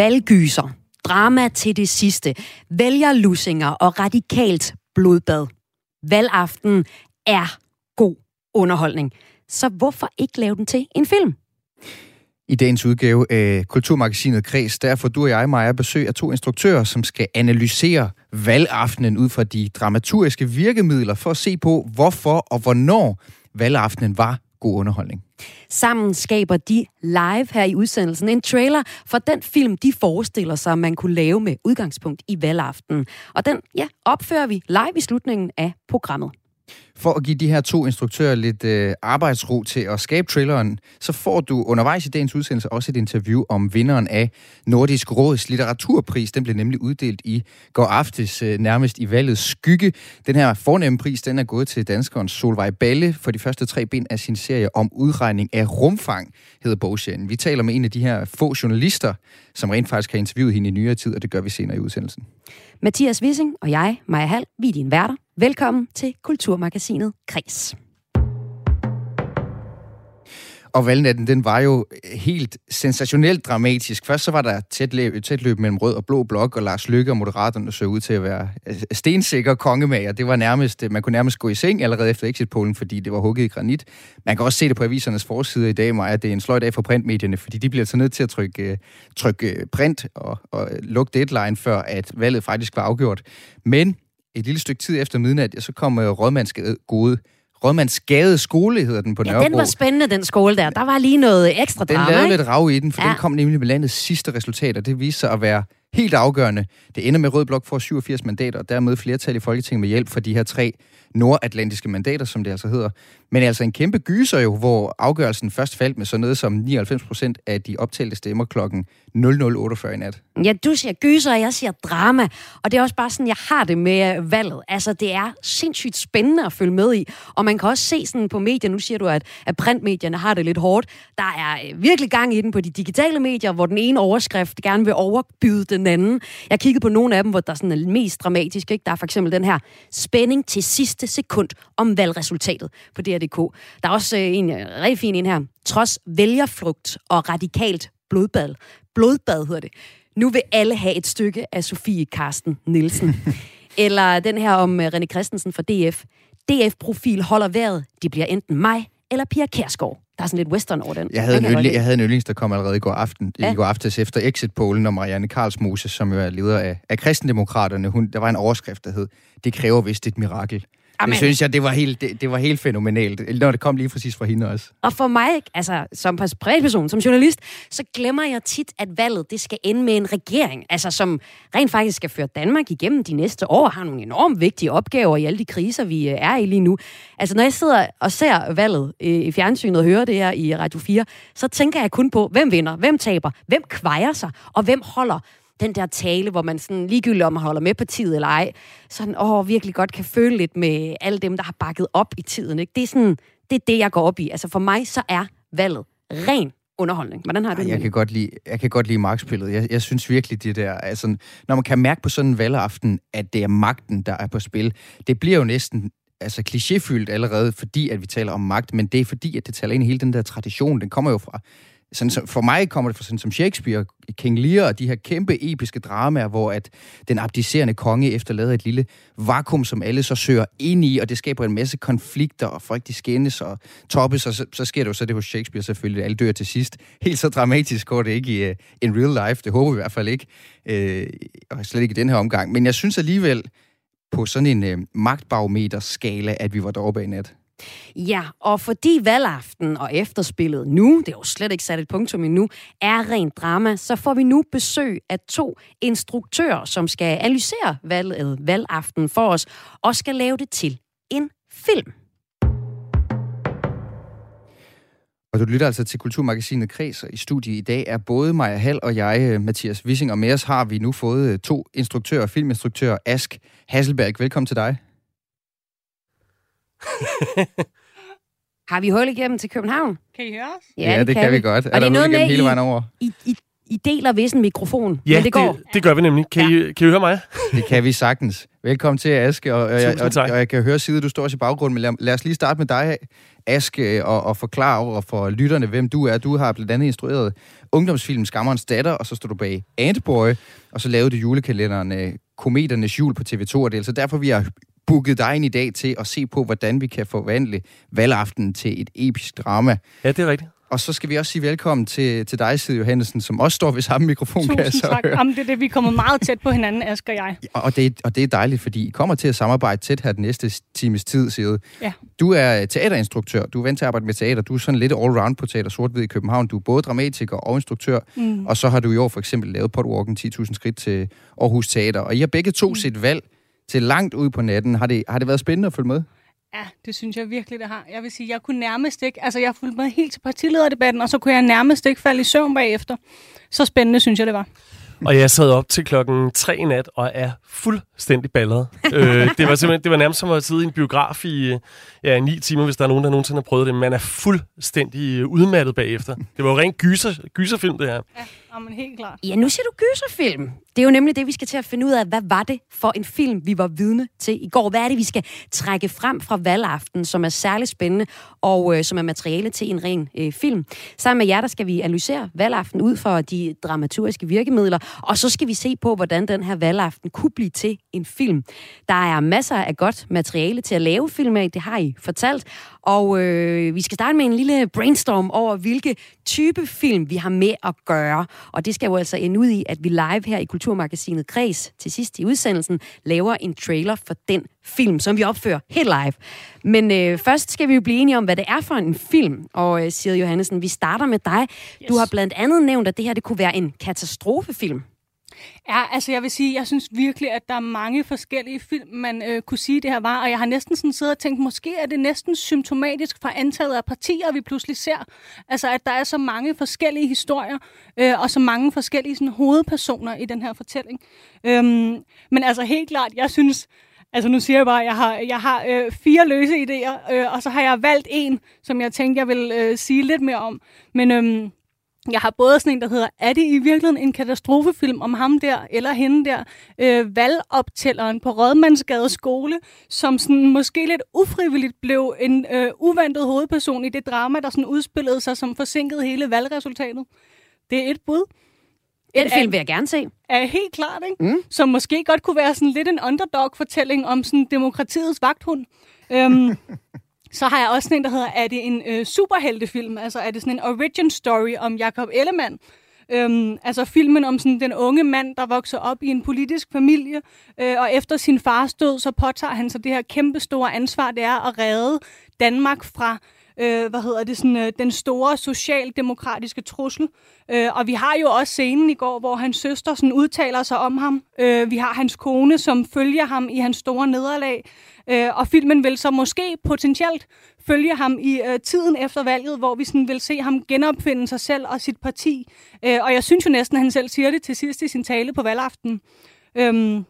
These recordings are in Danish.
valgyser, drama til det sidste, vælgerlussinger og radikalt blodbad. Valgaften er god underholdning. Så hvorfor ikke lave den til en film? I dagens udgave af Kulturmagasinet Kreds, der får du og jeg, Maja, besøg af to instruktører, som skal analysere valgaftenen ud fra de dramaturgiske virkemidler for at se på, hvorfor og hvornår valgaftenen var god underholdning. Sammen skaber de live her i udsendelsen en trailer for den film, de forestiller sig, man kunne lave med udgangspunkt i valgaften. Og den ja, opfører vi live i slutningen af programmet. For at give de her to instruktører lidt øh, arbejdsro til at skabe traileren, så får du undervejs i dagens udsendelse også et interview om vinderen af Nordisk Råds litteraturpris. Den blev nemlig uddelt i går aftes øh, nærmest i valgets skygge. Den her fornemme pris, den er gået til danskeren Solvej Balle for de første tre ben af sin serie om udregning af rumfang, hedder bogserien. Vi taler med en af de her få journalister, som rent faktisk har interviewet hende i nyere tid, og det gør vi senere i udsendelsen. Mathias Wissing og jeg, Maja Hall, vi er dine værter. Velkommen til Kulturmagasinet Kres. Og valgnatten, den var jo helt sensationelt dramatisk. Først så var der tæt løb, tæt løb mellem rød og blå blok, og Lars Lykke og Moderaterne så ud til at være altså, stensikker kongemager. Det var nærmest, man kunne nærmest gå i seng allerede efter exitpolen, fordi det var hugget i granit. Man kan også se det på avisernes forside i dag, Maja, at det er en sløj dag for printmedierne, fordi de bliver så nødt til at trykke, øh, trykke print og, og lukke deadline, før at valget faktisk var afgjort. Men et lille stykke tid efter midnat, så kom rådmandsgade gode Rådmandsgade skole hedder den på Nørrebro. Ja, den var spændende, den skole der. Der var lige noget ekstra drama, Den lavede ikke? lidt rav i den, for ja. den kom nemlig med landets sidste resultater. Det viste sig at være helt afgørende. Det ender med Rød Blok for 87 mandater, og dermed flertal i Folketinget med hjælp fra de her tre nordatlantiske mandater, som det altså hedder. Men altså en kæmpe gyser jo, hvor afgørelsen først faldt med sådan noget som 99 procent af de optalte stemmer klokken 00.48 i nat. Ja, du siger gyser, og jeg siger drama. Og det er også bare sådan, jeg har det med valget. Altså, det er sindssygt spændende at følge med i. Og man kan også se sådan på medier, nu siger du, at, at printmedierne har det lidt hårdt. Der er øh, virkelig gang i den på de digitale medier, hvor den ene overskrift gerne vil overbyde den anden. Jeg kiggede på nogle af dem, hvor der sådan er mest dramatisk. Ikke? Der er for eksempel den her spænding til sidste sekund om valgresultatet på DR.dk. Der er også øh, en øh, rigtig fin en her. Trods vælgerflugt og radikalt blodbad. Blodbad hedder det. Nu vil alle have et stykke af Sofie Karsten Nielsen. eller den her om uh, René Christensen fra DF. DF-profil holder vejret. Det bliver enten mig eller Pia Kærsgaard. Der er sådan lidt western over den. Jeg havde, en, yndling, jeg havde en yndlings, der kom allerede i går, aften, ja. i går aftes efter exit-pollen, og Marianne Karlsmose, som jo er leder af, af kristendemokraterne, hun, der var en overskrift, der hed, det kræver vist et mirakel. Amen. Det synes jeg, det var, helt, det, det var helt fænomenalt, når det kom lige præcis fra hende også. Og for mig, altså som privatperson, som journalist, så glemmer jeg tit, at valget det skal ende med en regering, altså som rent faktisk skal føre Danmark igennem de næste år, har nogle enormt vigtige opgaver i alle de kriser, vi øh, er i lige nu. Altså når jeg sidder og ser valget øh, i fjernsynet og hører det her i Radio 4, så tænker jeg kun på, hvem vinder, hvem taber, hvem kvejer sig, og hvem holder den der tale, hvor man sådan ligegyldigt om man holder med partiet eller ej, sådan åh, virkelig godt kan føle lidt med alle dem, der har bakket op i tiden. Ikke? Det er sådan, det er det, jeg går op i. Altså for mig, så er valget ren underholdning. Hvordan har du det? Jeg kan godt lide, jeg kan godt lide magtspillet. Jeg, jeg synes virkelig, det der... Altså, når man kan mærke på sådan en valgaften, at det er magten, der er på spil, det bliver jo næsten altså klichéfyldt allerede, fordi at vi taler om magt, men det er fordi, at det taler ind i hele den der tradition. Den kommer jo fra sådan, som, for mig kommer det fra sådan som Shakespeare, King Lear og de her kæmpe episke dramaer, hvor at den abdicerende konge efterlader et lille vakuum, som alle så søger ind i, og det skaber en masse konflikter, og folk de skændes og toppes, og så, så sker det jo så det hos Shakespeare selvfølgelig, alle dør til sidst. Helt så dramatisk går det ikke i uh, in real life, det håber vi i hvert fald ikke, uh, og slet ikke i den her omgang. Men jeg synes alligevel, på sådan en uh, magtbarometer-skala, at vi var deroppe i nat. Ja, og fordi valgaften og efterspillet nu, det er jo slet ikke sat et punktum endnu, er rent drama, så får vi nu besøg af to instruktører, som skal analysere valget, valgaften for os, og skal lave det til en film. Og du lytter altså til Kulturmagasinet Kreds, og i studiet i dag er både Maja Hall og jeg, øh, Mathias Wissing, og med os har vi nu fået øh, to instruktører, filminstruktører, Ask Hasselberg. Velkommen til dig. Har vi hul igennem til København? Kan I høre os? Ja, ja det, det kan, kan vi, vi godt. Er, er der det noget med hele vejen over? I, I, I deler vist en mikrofon, Ja, men det går. det, det gør vi nemlig. Kan, ja. I, kan I høre mig? Det kan vi sagtens. Velkommen til, Aske. Og, og, og, tak. og jeg kan høre side, du står også i baggrunden, men lad, lad os lige starte med dig, Aske, og, og forklare over for lytterne, hvem du er. Du har blandt andet instrueret ungdomsfilmen Skammerens Datter, og så står du bag Antboy, og så lavede du julekalenderen øh, Kometernes Jul på TV2, og det er altså derfor, vi har booket dig ind i dag til at se på, hvordan vi kan forvandle valgaften til et episk drama. Ja, det er rigtigt. Og så skal vi også sige velkommen til, til dig, Sid Johansen, som også står ved samme mikrofon, kan jeg Tusind så tak. høre. Jamen, det er det, vi er kommet meget tæt på hinanden, Asger og jeg. Og det, og det er dejligt, fordi I kommer til at samarbejde tæt her den næste times tid, Sid. Ja. Du er teaterinstruktør, du er vant til at arbejde med teater, du er sådan lidt all-round på Teater sort i København. Du er både dramatiker og instruktør, mm. og så har du i år for eksempel lavet Potwalken 10.000 skridt til Aarhus Teater. Og I har begge to mm. set valg til langt ud på natten. Har det, har det været spændende at følge med? Ja, det synes jeg virkelig, det har. Jeg vil sige, jeg kunne nærmest ikke... Altså, jeg fulgte med helt til partilederdebatten, og så kunne jeg nærmest ikke falde i søvn bagefter. Så spændende, synes jeg, det var. Og jeg sad op til klokken 3 i nat og er fuldstændig balleret. øh, det var simpelthen, det var nærmest som at sidde i en biograf i ja, 9 timer, hvis der er nogen, der nogensinde har prøvet det. Man er fuldstændig øh, udmattet bagefter. Det var jo rent gyser, gyserfilm, det her. Ja, jamen, helt klart. Ja, nu siger du gyserfilm. Det er jo nemlig det, vi skal til at finde ud af. Hvad var det for en film, vi var vidne til i går? Hvad er det, vi skal trække frem fra valgaften, som er særlig spændende, og øh, som er materiale til en ren øh, film? Sammen med jer, der skal vi analysere valgaften ud fra de dramaturgiske virkemidler, og så skal vi se på, hvordan den her valgaften kunne blive til en film. Der er masser af godt materiale til at lave film af, det har I fortalt, og øh, vi skal starte med en lille brainstorm over, hvilke type film vi har med at gøre. Og det skal jo altså ende ud i, at vi live her i Kulturmagasinet Kreds til sidst i udsendelsen laver en trailer for den film, som vi opfører helt live. Men øh, først skal vi jo blive enige om, hvad det er for en film. Og øh, Siri Johansen, vi starter med dig. Yes. Du har blandt andet nævnt, at det her det kunne være en katastrofefilm. Ja, altså jeg vil sige, jeg synes virkelig, at der er mange forskellige film, man øh, kunne sige, det her var. Og jeg har næsten sådan siddet og tænkt, måske er det næsten symptomatisk for antallet af partier, vi pludselig ser. Altså at der er så mange forskellige historier, øh, og så mange forskellige sådan, hovedpersoner i den her fortælling. Øhm, men altså helt klart, jeg synes... Altså nu siger jeg bare, at jeg har, jeg har øh, fire løse idéer, øh, og så har jeg valgt en, som jeg tænkte, jeg vil øh, sige lidt mere om. Men øhm, jeg har både sådan en, der hedder, er det i virkeligheden en katastrofefilm om ham der, eller hende der, øh, valgoptælleren på Rådmandsgade skole, som sådan måske lidt ufrivilligt blev en øh, uventet hovedperson i det drama, der sådan udspillede sig, som forsinkede hele valgresultatet. Det er et bud. Den Et film vil jeg gerne se. er helt klart, ikke? Mm. Som måske godt kunne være sådan lidt en underdog-fortælling om sådan demokratiets vagthund. Øhm, så har jeg også sådan en, der hedder, er det en øh, superheltefilm? Altså er det sådan en origin story om Jakob Ellemann? Øhm, altså filmen om sådan den unge mand, der vokser op i en politisk familie, øh, og efter sin fars død, så påtager han sig det her kæmpe store ansvar, det er at redde Danmark fra øh, hvad hedder det, sådan, øh, den store socialdemokratiske trussel. Øh, og vi har jo også scenen i går, hvor hans søster sådan udtaler sig om ham. Øh, vi har hans kone, som følger ham i hans store nederlag. Øh, og filmen vil så måske potentielt følge ham i øh, tiden efter valget, hvor vi sådan vil se ham genopfinde sig selv og sit parti. Øh, og jeg synes jo næsten, at han selv siger det til sidst i sin tale på valgaften. Øh,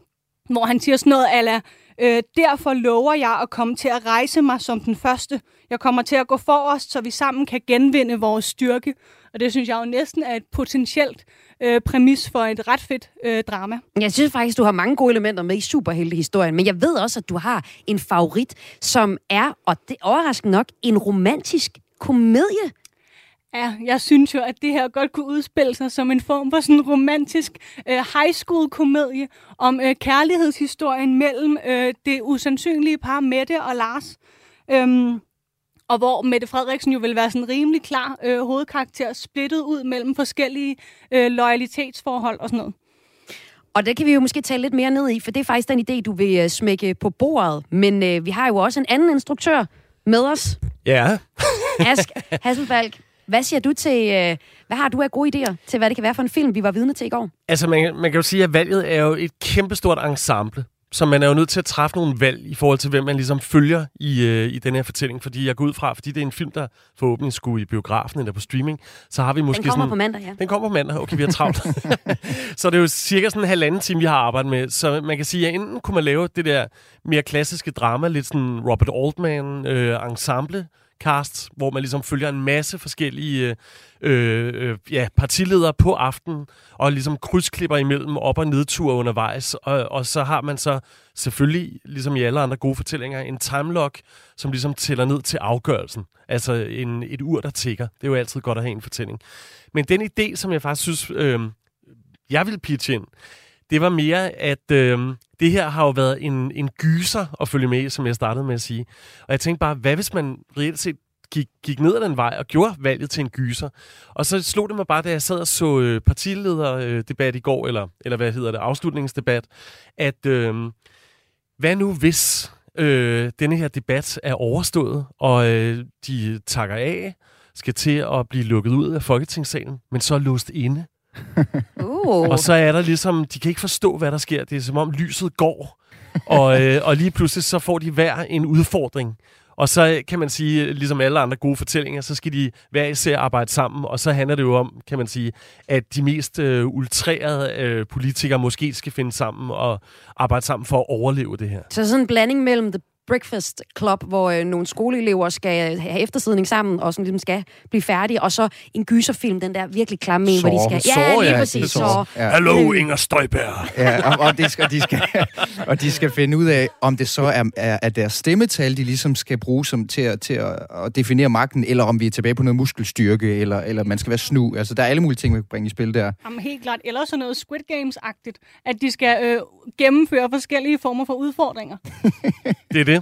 hvor han siger sådan noget ala, øh, derfor lover jeg at komme til at rejse mig som den første. Jeg kommer til at gå forrest, så vi sammen kan genvinde vores styrke. Og det synes jeg jo næsten er et potentielt øh, præmis for et ret fedt øh, drama. Jeg synes faktisk, du har mange gode elementer med i superheltehistorien, men jeg ved også, at du har en favorit, som er, og det er overraskende nok, en romantisk komedie. Ja, jeg synes jo, at det her godt kunne udspille sig som en form for sådan en romantisk øh, high school komedie om øh, kærlighedshistorien mellem øh, det usandsynlige par Mette og Lars. Øhm, og hvor Mette Frederiksen jo vil være sådan en rimelig klar øh, hovedkarakter, splittet ud mellem forskellige øh, loyalitetsforhold og sådan noget. Og det kan vi jo måske tale lidt mere ned i, for det er faktisk den idé, du vil øh, smække på bordet. Men øh, vi har jo også en anden instruktør med os, Ja. Ask Hasselbalg. Hvad siger du til, øh, hvad har du af gode idéer til, hvad det kan være for en film, vi var vidne til i går? Altså, man, man kan jo sige, at valget er jo et kæmpestort ensemble. Så man er jo nødt til at træffe nogle valg i forhold til, hvem man ligesom følger i, øh, i den her fortælling. Fordi jeg går ud fra, fordi det er en film, der forhåbentlig skulle i biografen eller på streaming, så har vi måske Den kommer sådan... på mandag, ja. Den kommer på mandag. Okay, vi har travlt. så det er jo cirka sådan en halvanden time, vi har arbejdet med. Så man kan sige, at enten kunne man lave det der mere klassiske drama, lidt sådan Robert Altman øh, ensemble cast, hvor man ligesom følger en masse forskellige øh, øh, ja, partiledere på aftenen, og ligesom krydsklipper imellem op- og nedture undervejs. Og, og så har man så selvfølgelig, ligesom i alle andre gode fortællinger, en timelock, som ligesom tæller ned til afgørelsen. Altså en, et ur, der tigger. Det er jo altid godt at have en fortælling. Men den idé, som jeg faktisk synes, øh, jeg vil pitche ind, det var mere, at øh, det her har jo været en, en gyser at følge med, som jeg startede med at sige. Og jeg tænkte bare, hvad hvis man reelt set gik, gik ned ad den vej og gjorde valget til en gyser. Og så slog det mig bare, da jeg sad og så øh, partilederdebat i går, eller, eller hvad hedder det, afslutningsdebat, at øh, hvad nu hvis øh, denne her debat er overstået, og øh, de takker af, skal til at blive lukket ud af Folketingssalen, men så er låst inde. Uh. Og så er der ligesom, de kan ikke forstå, hvad der sker. Det er som om lyset går, og, øh, og lige pludselig så får de hver en udfordring. Og så kan man sige, ligesom alle andre gode fortællinger, så skal de hver især arbejde sammen, og så handler det jo om, kan man sige, at de mest øh, ultrerede øh, politikere måske skal finde sammen og arbejde sammen for at overleve det her. Så sådan en blanding mellem The Breakfast Club, hvor øh, nogle skoleelever skal have eftersidning sammen, og sådan ligesom skal blive færdige, og så en gyserfilm, den der virkelig klamme en, hvor de skal... Ja, lige ja, præcis. Så, Ja. Hallo, Inger Støjberg! Ja, og, og, de skal, de skal, og de skal finde ud af, om det så er, er, er deres stemmetal, de ligesom skal bruge som til, at, til at, at definere magten, eller om vi er tilbage på noget muskelstyrke, eller, eller man skal være snu. Altså, der er alle mulige ting, vi kan bringe i spil der. Jamen, helt klart. Eller sådan noget Squid Games-agtigt, at de skal øh, gennemføre forskellige former for udfordringer. Det er det.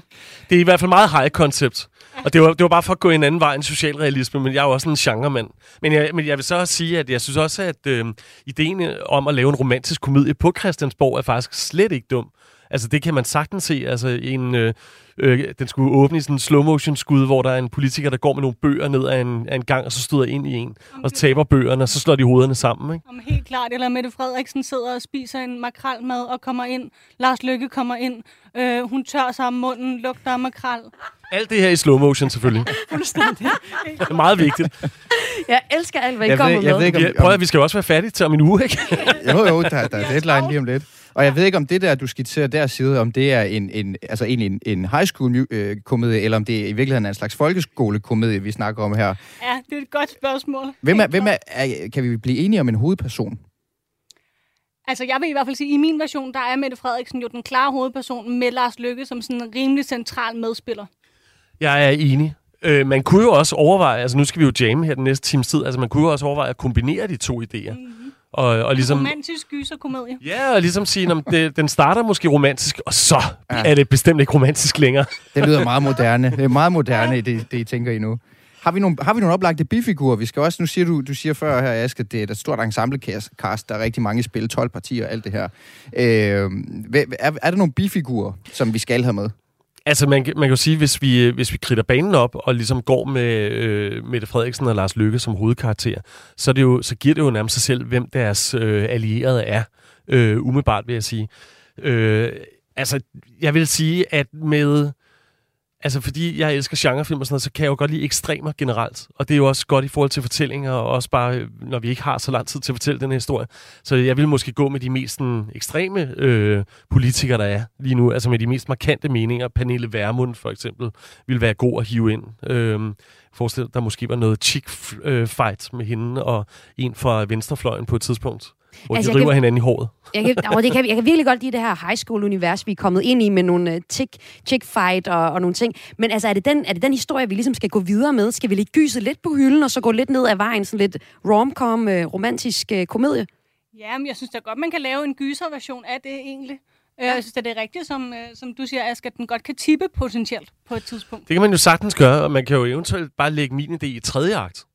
Det er i hvert fald meget high concept. Og det var, det var bare for at gå en anden vej end socialrealisme, men jeg er jo også en genremand. Men jeg, men jeg vil så også sige, at jeg synes også, at øh, ideen om at lave en romantisk komedie på Christiansborg er faktisk slet ikke dum. Altså, det kan man sagtens se. Altså, en, øh, øh, den skulle åbne i sådan en slow-motion-skud, hvor der er en politiker, der går med nogle bøger ned ad en, ad en gang, og så støder ind i en, og så taber bøgerne, og så slår de hovederne sammen, ikke? Om helt klart. Eller Mette Frederiksen sidder og spiser en makrelmad og kommer ind. Lars Lykke kommer ind. Øh, hun tør sig om munden, lugter af makrel. Alt det her i slow-motion, selvfølgelig. Fuldstændig. Det er meget vigtigt. jeg elsker alt, hvad I Jeg kommer ved, jeg med. ved ikke, om, Ja, prøv at vi skal jo også være færdige til om en uge, ikke? Jo, jo, der, der er deadline lige om lidt. Og jeg ved ikke, om det der, du skitserer der side, om det er en, en, altså egentlig en, en high school mu- øh, komedie, eller om det i virkeligheden er en slags folkeskolekomedie, vi snakker om her. Ja, det er et godt spørgsmål. Hvem er, hvem er, er, kan vi blive enige om en hovedperson? Altså, jeg vil i hvert fald sige, at i min version, der er Mette Frederiksen jo den klare hovedperson med Lars Lykke som sådan en rimelig central medspiller. Jeg er enig. Øh, man kunne jo også overveje, altså nu skal vi jo jamme her den næste times tid, altså man kunne jo også overveje at kombinere de to idéer. Mm-hmm. Og, og ligesom, Romantisk gyserkomedie. ja, og ligesom sige, at det, den starter måske romantisk, og så ja. er det bestemt ikke romantisk længere. Det lyder meget moderne. Det er meget moderne, det, det I tænker i nu. Har vi nogle, har vi nogle oplagte bifigurer? Vi skal også, nu siger du, du siger før her, Aske, at det er et stort ensemblecast, der er rigtig mange spil, 12 partier og alt det her. Øh, er, er der nogle bifigurer, som vi skal have med? Altså, man, man kan jo sige, hvis vi, øh, hvis vi kridter banen op og ligesom går med øh, Mette Frederiksen og Lars Lykke som hovedkarakter, så, er det jo, så giver det jo nærmest sig selv, hvem deres øh, allierede er. Øh, umiddelbart, vil jeg sige. Øh, altså, jeg vil sige, at med... Altså, fordi jeg elsker genrefilm og sådan noget, så kan jeg jo godt lide ekstremer generelt. Og det er jo også godt i forhold til fortællinger, og også bare, øh, når vi ikke har så lang tid til at fortælle den her historie. Så jeg vil måske gå med de mest sådan, ekstreme øh, politikere, der er lige nu. Altså med de mest markante meninger. Pernille Vermund, for eksempel, vil være god at hive ind. Øh, forestil dig, der måske var noget chick-fight øh, med hende og en fra venstrefløjen på et tidspunkt. Hvor Altså, de river kan- hinanden i håret. Jeg kan, og det kan, jeg kan virkelig godt lide det her high school-univers, vi er kommet ind i med nogle uh, chick, chick fight og, og nogle ting. Men altså, er det, den, er det den historie, vi ligesom skal gå videre med? Skal vi lige gyse lidt på hylden, og så gå lidt ned ad vejen, sådan lidt rom-com, uh, romantisk uh, komedie? Ja, men jeg synes da godt, man kan lave en gyserversion af det egentlig. Ja. Jeg synes, at det er rigtigt, som, som du siger, Asger, at den godt kan tippe potentielt på et tidspunkt. Det kan man jo sagtens gøre, og man kan jo eventuelt bare lægge min idé i tredje akt.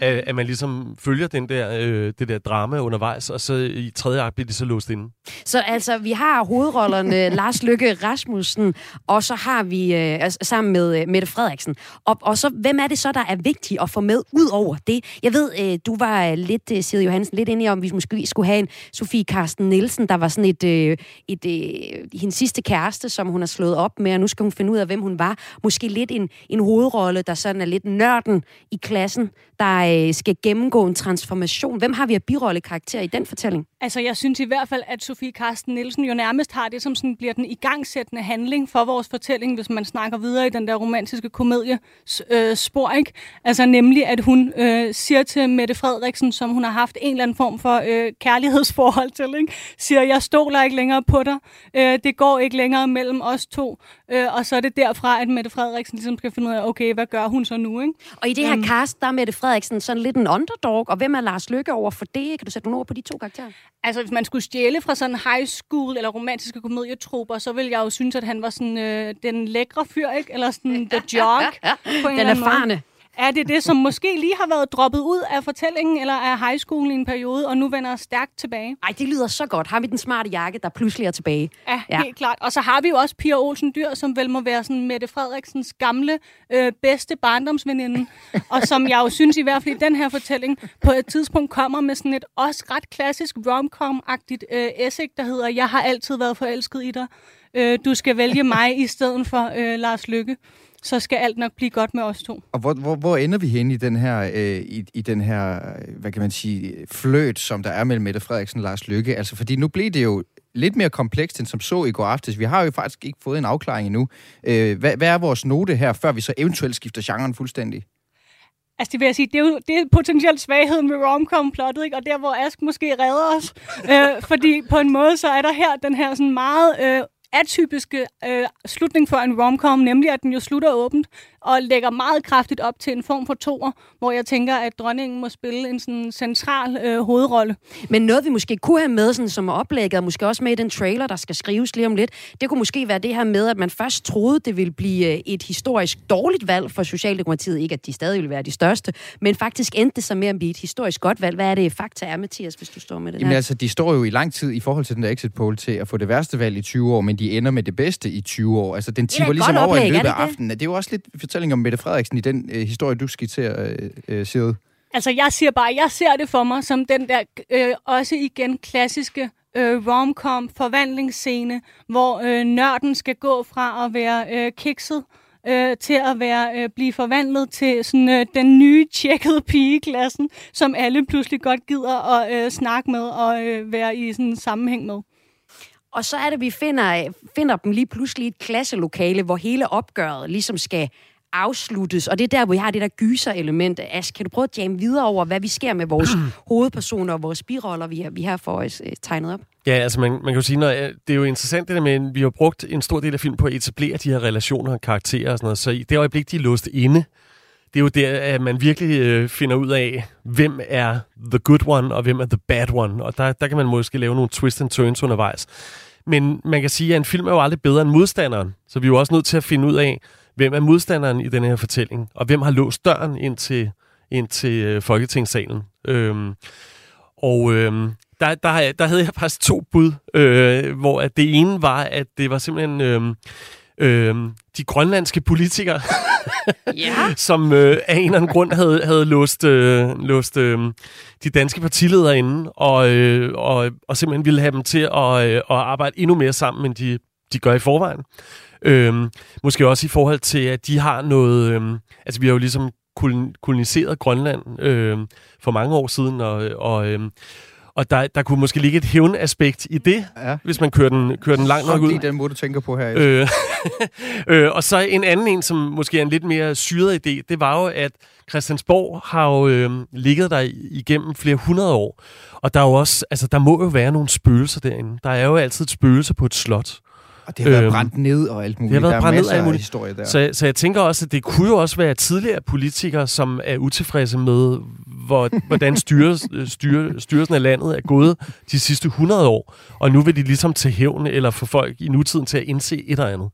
At, at man ligesom følger den der, øh, det der drama undervejs, og så i tredje akt bliver de så låst inde. Så altså, vi har hovedrollerne Lars Lykke Rasmussen, og så har vi øh, altså, sammen med øh, Mette Frederiksen. Og, og så, hvem er det så, der er vigtigt at få med ud over det? Jeg ved, øh, du var øh, lidt, øh, Siri Johansen, lidt inde i, om vi måske skulle have en Sofie Karsten Nielsen, der var sådan et, øh, et øh, hendes sidste kæreste, som hun har slået op med, og nu skal hun finde ud af, hvem hun var. Måske lidt en, en hovedrolle, der sådan er lidt nørden i klassen, der øh, skal gennemgå en transformation. Hvem har vi af birollekarakter i den fortælling? Altså, jeg synes i hvert fald, at Sofie Karsten Nielsen jo nærmest har det, som sådan bliver den igangsættende handling for vores fortælling, hvis man snakker videre i den der romantiske komedie øh, spor, ikke? Altså nemlig, at hun øh, siger til Mette Frederiksen, som hun har haft en eller anden form for øh, kærlighedsforhold til, ikke? Siger, jeg stoler ikke længere på dig. Øh, det går ikke længere mellem os to. Øh, og så er det derfra, at Mette Frederiksen ligesom skal finde ud af, okay, hvad gør hun så nu, ikke? Og i det her um, cast, der er Mette Frederiksen sådan lidt en underdog, og hvem er Lars Lykke over for det? Kan du sætte nogle ord på de to karakterer? Altså, hvis man skulle stjæle fra sådan high school eller romantiske komedietroper, så ville jeg jo synes, at han var sådan øh, den lækre fyr, ikke? Eller sådan the jock. på en den erfarne. Er det det, som måske lige har været droppet ud af fortællingen eller af high school i en periode, og nu vender stærkt tilbage? Ej, det lyder så godt. Har vi den smarte jakke, der pludselig er tilbage? Ja, ja. helt klart. Og så har vi jo også Pia Olsen Dyr, som vel må være sådan Mette Frederiksens gamle, øh, bedste barndomsveninde. og som jeg jo synes i hvert fald i den her fortælling, på et tidspunkt kommer med sådan et også ret klassisk romcom-agtigt øh, essay, der hedder Jeg har altid været forelsket i dig. Øh, du skal vælge mig i stedet for øh, Lars Lykke så skal alt nok blive godt med os to. Og hvor, hvor, hvor ender vi hen i den her, øh, i, i den her, hvad kan man sige, fløt, som der er mellem Mette Frederiksen og Lars Lykke? Altså, fordi nu bliver det jo lidt mere komplekst, end som så i går aftes. Vi har jo faktisk ikke fået en afklaring endnu. Øh, hvad, hvad er vores note her, før vi så eventuelt skifter genren fuldstændig? Altså, det vil jeg sige, det er jo det er potentielt svagheden med romcom-plottet, ikke? og der, hvor Ask måske redder os. øh, fordi på en måde, så er der her den her sådan meget øh, atypiske øh, slutning for en romcom, nemlig at den jo slutter åbent og lægger meget kraftigt op til en form for toer, hvor jeg tænker, at dronningen må spille en sådan central øh, hovedrolle. Men noget, vi måske kunne have med sådan, som oplægget, og måske også med i den trailer, der skal skrives lige om lidt, det kunne måske være det her med, at man først troede, det ville blive øh, et historisk dårligt valg for Socialdemokratiet. Ikke, at de stadig ville være de største, men faktisk endte det så med at blive et historisk godt valg. Hvad er det fakta er, Mathias, hvis du står med det Jamen altså, de står jo i lang tid i forhold til den der exit poll til at få det værste valg i 20 år, men de ender med det bedste i 20 år. Altså, den tipper ligesom over i løbet af aftenen. Det er jo også lidt fortælling om Mette Frederiksen i den øh, historie, du skitserer, øh, øh, Sigrid. Altså, jeg siger bare, jeg ser det for mig som den der øh, også igen klassiske øh, romcom forvandlingsscene, hvor øh, nørden skal gå fra at være øh, kikset øh, til at være øh, blive forvandlet til sådan øh, den nye tjekkede pige i klassen, som alle pludselig godt gider at øh, snakke med og øh, være i sådan en sammenhæng med. Og så er det, vi finder, finder dem lige pludselig i et klasselokale, hvor hele opgøret ligesom skal afsluttes. Og det er der, hvor vi har det der gyser-element. Ask, kan du prøve at jamme videre over, hvad vi sker med vores hovedpersoner og vores biroller, vi har, vi har for os uh, tegnet op? Ja, altså man, man kan jo sige, når, det er jo interessant det der med, at vi har brugt en stor del af filmen på at etablere de her relationer og karakterer og sådan noget. Så i det øjeblik, de er låst inde, det er jo der, at man virkelig øh, finder ud af, hvem er the good one, og hvem er the bad one. Og der, der kan man måske lave nogle twist and turns undervejs. Men man kan sige, at en film er jo aldrig bedre end modstanderen. Så vi er jo også nødt til at finde ud af, hvem er modstanderen i den her fortælling, og hvem har låst døren ind til, ind til øh, Folketingssalen. Øhm, og øhm, der, der, der havde jeg faktisk to bud, øh, hvor at det ene var, at det var simpelthen øhm, øhm, de grønlandske politikere, ja. som øh, af en eller anden grund havde, havde låst, øh, låst øh, de danske partiledere inde, og, øh, og, og simpelthen ville have dem til at, øh, at arbejde endnu mere sammen, end de, de gør i forvejen. Øhm, måske også i forhold til, at de har noget... Øhm, altså, vi har jo ligesom koloniseret Grønland øhm, for mange år siden, og, og, øhm, og der, der kunne måske ligge et hævnaspekt i det, ja. hvis man kører den, kører den langt nok ud. den måde, du tænker på her. Øh, øh, og så en anden en, som måske er en lidt mere syret idé, det var jo, at Christiansborg har jo øh, ligget der igennem flere hundrede år. Og der er jo også, altså der må jo være nogle spøgelser derinde. Der er jo altid et spøgelse på et slot. Og det har været øhm, brændt ned og alt muligt. Det har været brændt ned alt muligt. Historie der. Så, så jeg tænker også, at det kunne jo også være tidligere politikere, som er utilfredse med, hvor, hvordan styres, styre, styrelsen af landet er gået de sidste 100 år. Og nu vil de ligesom til hævn eller få folk i nutiden til at indse et eller andet.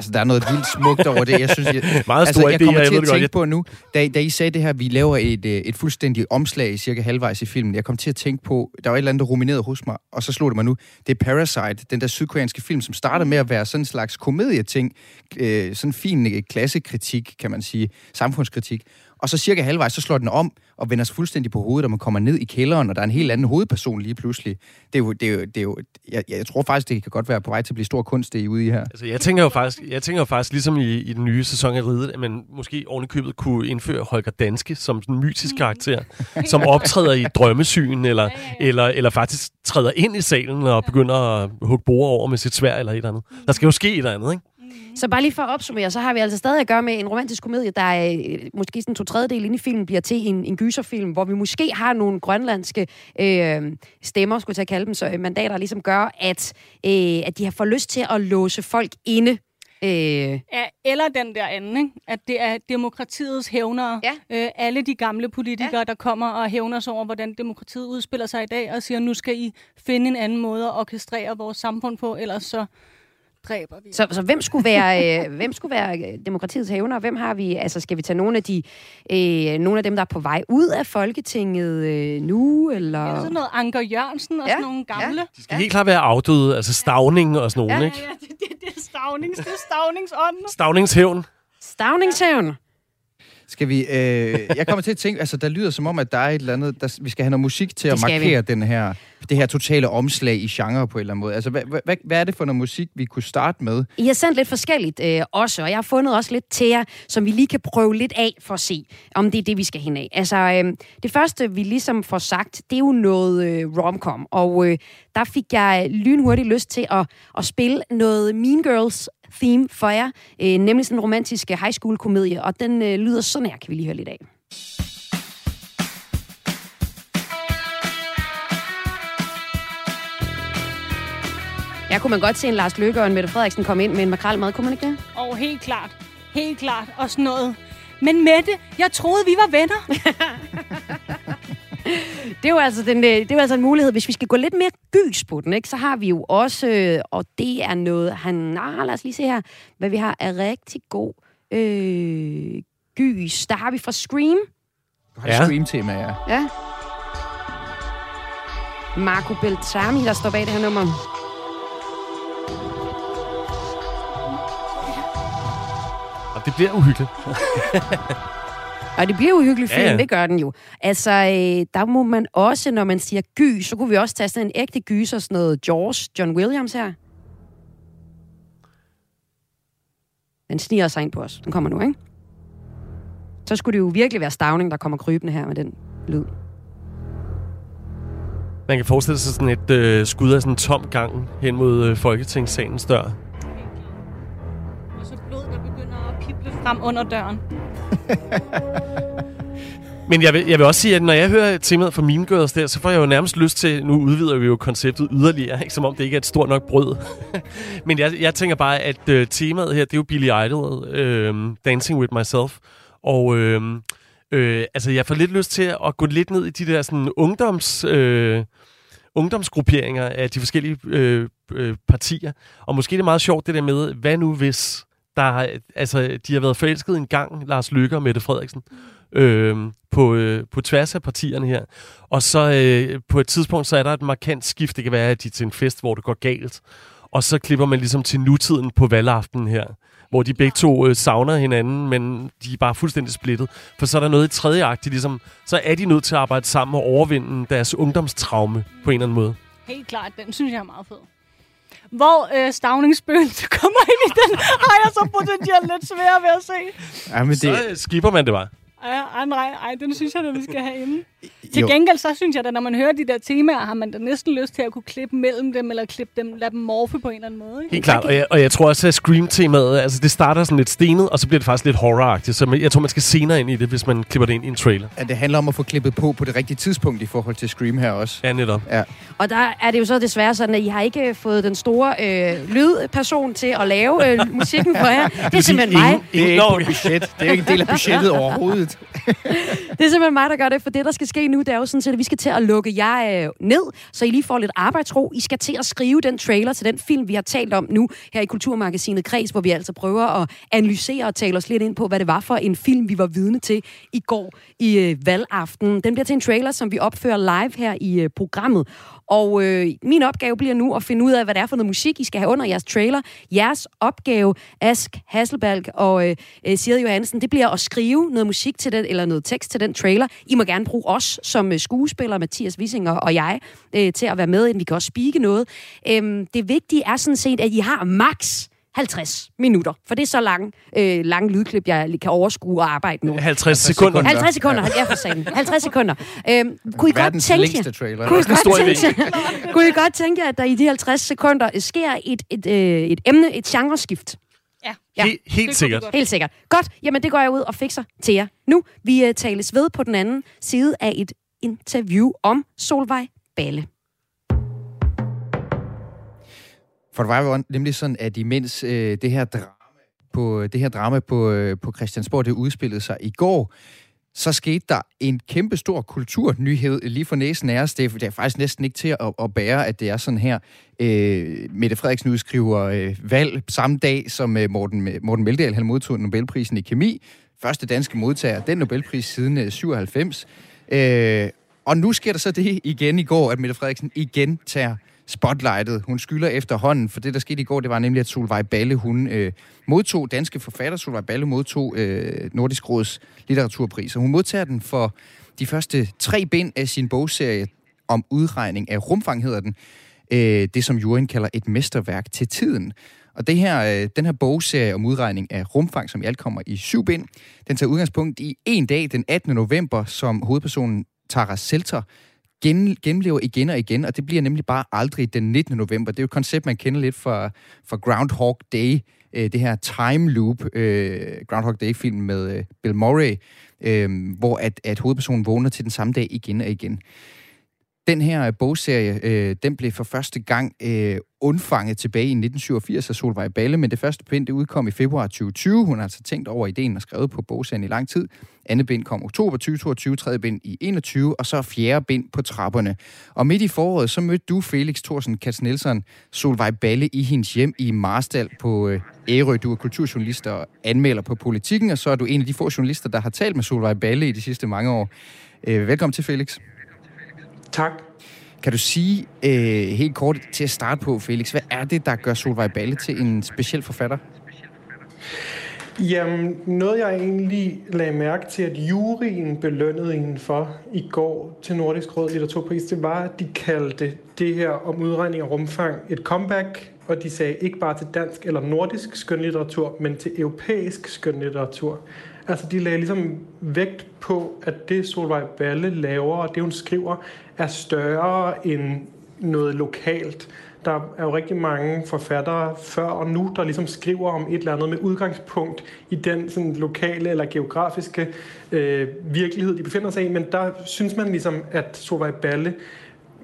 Altså, der er noget vildt smukt over det. Jeg synes, jeg, Meget altså, jeg kommer jeg til ved at tænke godt. på nu, da, da I sagde det her, vi laver et, øh, et fuldstændigt omslag cirka halvvejs i filmen. Jeg kom til at tænke på, der var et eller andet, der ruminerede hos mig, og så slog det mig nu. Det er Parasite, den der sydkoreanske film, som starter med at være sådan en slags komedieting. Øh, sådan en fin øh, klassekritik, kan man sige. Samfundskritik. Og så cirka halvvejs, så slår den om og vender sig fuldstændig på hovedet, og man kommer ned i kælderen, og der er en helt anden hovedperson lige pludselig. Det er jo, det er jo, det er jo jeg, jeg tror faktisk, det kan godt være på vej til at blive stor kunst, det I er ude i her. Altså, jeg tænker jo faktisk, jeg tænker jo faktisk ligesom i, i den nye sæson af Ridet, at man måske ovenikøbet kunne indføre Holger Danske som sådan en mytisk karakter, som optræder i drømmesyn, eller, eller, eller faktisk træder ind i salen og begynder at hugge bord over med sit svær eller et eller andet. Der skal jo ske et eller andet, ikke? Så bare lige for at opsummere, så har vi altså stadig at gøre med en romantisk komedie, der er øh, måske sådan to tredjedel inde i filmen bliver til en, en gyserfilm, hvor vi måske har nogle grønlandske øh, stemmer, skulle jeg kalde dem, så øh, mandater, ligesom gør, at, øh, at de har fået lyst til at låse folk inde. Øh, Ja, eller den der anden, ikke? at det er demokratiets hævnere. Ja. Øh, alle de gamle politikere, ja. der kommer og hævner sig over, hvordan demokratiet udspiller sig i dag, og siger, nu skal I finde en anden måde at orkestrere vores samfund på, ellers så dræber vi. så, så hvem skulle være, øh, hvem skulle være øh, demokratiets hævner? Hvem har vi? Altså, skal vi tage nogle af, de, øh, nogle af dem, der er på vej ud af Folketinget øh, nu? Eller? Ja, sådan noget Anker Jørgensen og Ja, sådan nogle gamle. De skal ja. helt klart være afdøde, altså stavning og sådan nogen, Ja, ikke? Ja, det, det, det er stavnings, det er stavningsånden. Stavningshævn. Stavningshævn. Skal vi... Øh, jeg kommer til at tænke, altså der lyder som om, at der er et eller andet, der, vi skal have noget musik til at markere den her, det her totale omslag i genre på en eller anden måde. Altså, hvad, hvad, hvad er det for noget musik, vi kunne starte med? I har sendt lidt forskelligt øh, også, og jeg har fundet også lidt til jer, som vi lige kan prøve lidt af for at se, om det er det, vi skal hen af. Altså, øh, det første, vi ligesom får sagt, det er jo noget øh, romcom, og øh, der fik jeg lynhurtigt lyst til at, at spille noget Mean Girls theme for jer, øh, nemlig sådan en romantisk øh, high school komedie, og den øh, lyder sådan her, kan vi lige høre lidt af. Jeg kunne man godt se en Lars Løkke og en Mette Frederiksen komme ind med en makrelmad, kunne man ikke det? Og helt klart, helt klart, og sådan noget. Men Mette, jeg troede, vi var venner. Det er jo altså, den, øh, det er jo altså en mulighed. Hvis vi skal gå lidt mere gys på den, ikke, så har vi jo også, øh, og det er noget, han... Ah, lad os lige se her, hvad vi har er rigtig god øh, gys. Der har vi fra Scream. Du har Ja. ja. Scream-tema, ja. Ja. Marco Beltrami, der står bag det her nummer. Og det bliver uhyggeligt. Og det bliver jo hyggeligt film, Ja, ja, det gør den jo. Altså, øh, der må man også, når man siger gys, så kunne vi også tage sådan en ægte gys og sådan noget Jaws, John Williams her. Den sniger sig ind på os. Den kommer nu, ikke? Så skulle det jo virkelig være Stavning, der kommer krybende her med den lyd. Man kan forestille sig sådan et øh, skud af sådan en tom gang hen mod øh, Folketingssalens dør. Og så blod, der begynder at pible frem under døren. Men jeg vil, jeg vil også sige, at når jeg hører temaet fra Mean Girls der, så får jeg jo nærmest lyst til, nu udvider vi jo konceptet yderligere, ikke? som om det ikke er et stort nok brød. Men jeg, jeg tænker bare, at øh, temaet her, det er jo Billy Idol, øh, Dancing With Myself. Og øh, øh, altså, jeg får lidt lyst til at gå lidt ned i de der sådan, ungdoms... Øh, ungdomsgrupperinger af de forskellige øh, øh, partier. Og måske det er meget sjovt det der med, hvad nu hvis der altså, de har været forelsket en gang, Lars Løkke og Mette Frederiksen, øh, på, øh, på tværs af partierne her. Og så øh, på et tidspunkt, så er der et markant skift. Det kan være, at de er til en fest, hvor det går galt. Og så klipper man ligesom til nutiden på valgaftenen her, hvor de begge to øh, savner hinanden, men de er bare fuldstændig splittet. For så er der noget i tredje akt, de ligesom, så er de nødt til at arbejde sammen og overvinde deres ungdomstraume på en eller anden måde. Helt klart, den synes jeg er meget fed. Hvor øh, stavningsspøgelset kommer ind i den, har jeg så potentielt lidt svært ved at se. ja men det, Så øh, skipper man det bare. Ej, ej, nej, ej, den synes jeg, at vi skal have inde. Til jo. gengæld, så synes jeg, at når man hører de der temaer, har man da næsten lyst til at kunne klippe mellem dem, eller klippe dem, lade dem morfe på en eller anden måde. Ikke? Helt klart, og jeg, og jeg tror også, at Scream-temaet, altså det starter sådan lidt stenet, og så bliver det faktisk lidt horroragtigt. Så jeg tror, man skal senere ind i det, hvis man klipper det ind i en trailer. at det handler om at få klippet på på det rigtige tidspunkt i forhold til Scream her også. Ja, netop. Ja. Og der er det jo så desværre sådan, at I har ikke fået den store øh, lydperson til at lave øh, musikken for jer. Det er simpelthen mig. Det er ikke budget. Det er ikke en del af budgettet overhovedet. Det er simpelthen mig, der gør det, for det, der skal ske nu, det er jo sådan set, at vi skal til at lukke jer øh, ned, så I lige får lidt arbejdsro. I skal til at skrive den trailer til den film, vi har talt om nu her i Kulturmagasinet Kreds, hvor vi altså prøver at analysere og tale os lidt ind på, hvad det var for en film, vi var vidne til i går i øh, valgaften. Den bliver til en trailer, som vi opfører live her i øh, programmet. Og øh, min opgave bliver nu at finde ud af, hvad det er for noget musik, I skal have under jeres trailer. Jeres opgave, Ask Hasselbalg og øh, øh Siri Johansen, det bliver at skrive noget musik til den, eller noget tekst til den trailer. I må gerne bruge os som øh, skuespillere, Mathias Wissinger og jeg, øh, til at være med. Vi kan også spike noget. Øh, det vigtige er sådan set, at I har max 50 minutter. For det er så lang, øh, lang lydklip, jeg kan overskue og arbejde nu. 50 sekunder. 50 sekunder, ja for sagen. 50 sekunder. Øhm, kunne I godt tænke jer, trailer. kunne I godt tænke jer, kunne I godt tænke jer, at der i de 50 sekunder sker et, et, øh, et emne, et genreskift? Ja. He- helt sikkert. Helt sikkert. Godt, jamen det går jeg ud og fikser til jer. Nu vi uh, tales ved på den anden side af et interview om Solvej Balle. For det var jo nemlig sådan, at imens øh, det her drama på, det her drama på, øh, på Christiansborg, det udspillede sig i går, så skete der en kæmpe stor kulturnyhed lige for næsen af os. Det er, det er faktisk næsten ikke til at, at bære, at det er sådan her. Øh, Mette Frederiksen udskriver øh, valg samme dag, som øh, Morten, Morten Meldal han modtog Nobelprisen i kemi. Første danske modtager den Nobelpris siden øh, 97. Øh, og nu sker der så det igen i går, at Mette Frederiksen igen tager spotlightet. Hun skylder efterhånden, for det, der skete i går, det var nemlig, at Solvej Balle, hun øh, modtog, danske forfatter Solvej Balle modtog øh, Nordisk Råds litteraturpris. Og hun modtager den for de første tre bind af sin bogserie om udregning af rumfang, hedder den. Øh, det, som juryen kalder et mesterværk til tiden. Og det her, øh, den her bogserie om udregning af rumfang, som i alt kommer i syv bind, den tager udgangspunkt i en dag, den 18. november, som hovedpersonen Tara Selter gen, genlever igen og igen, og det bliver nemlig bare aldrig den 19. november. Det er jo et koncept, man kender lidt fra, fra Groundhog Day, øh, det her time loop, øh, Groundhog Day-film med øh, Bill Murray, øh, hvor at, at hovedpersonen vågner til den samme dag igen og igen. Den her øh, bogserie, øh, den blev for første gang øh, undfanget tilbage i 1987 af Solvej Balle, men det første bind det udkom i februar 2020. Hun har altså tænkt over ideen og skrevet på bogserien i lang tid. Andet bind kom oktober 2022, tredje bind i 21, og så fjerde bind på trapperne. Og midt i foråret, så mødte du Felix Thorsen Kats Nielsen Solvej Balle i hendes hjem i Marstal på øh, Ærø. Du er kulturjournalist og anmelder på politikken, og så er du en af de få journalister, der har talt med Solvej Balle i de sidste mange år. Øh, velkommen til, Felix. Tak. Kan du sige øh, helt kort til at starte på, Felix, hvad er det, der gør Solvej Balle til en speciel forfatter? Jamen, noget jeg egentlig lagde mærke til, at juryen belønnede en for i går til Nordisk Råd Litteraturpris, det var, at de kaldte det her om udregning af rumfang et comeback, og de sagde ikke bare til dansk eller nordisk skønlitteratur, men til europæisk skønlitteratur. Altså, de lagde ligesom vægt på, at det Solvej Balle laver, og det hun skriver, er større end noget lokalt. Der er jo rigtig mange forfattere før og nu, der ligesom skriver om et eller andet med udgangspunkt i den sådan, lokale eller geografiske øh, virkelighed, de befinder sig i. Men der synes man ligesom, at Solvej Balle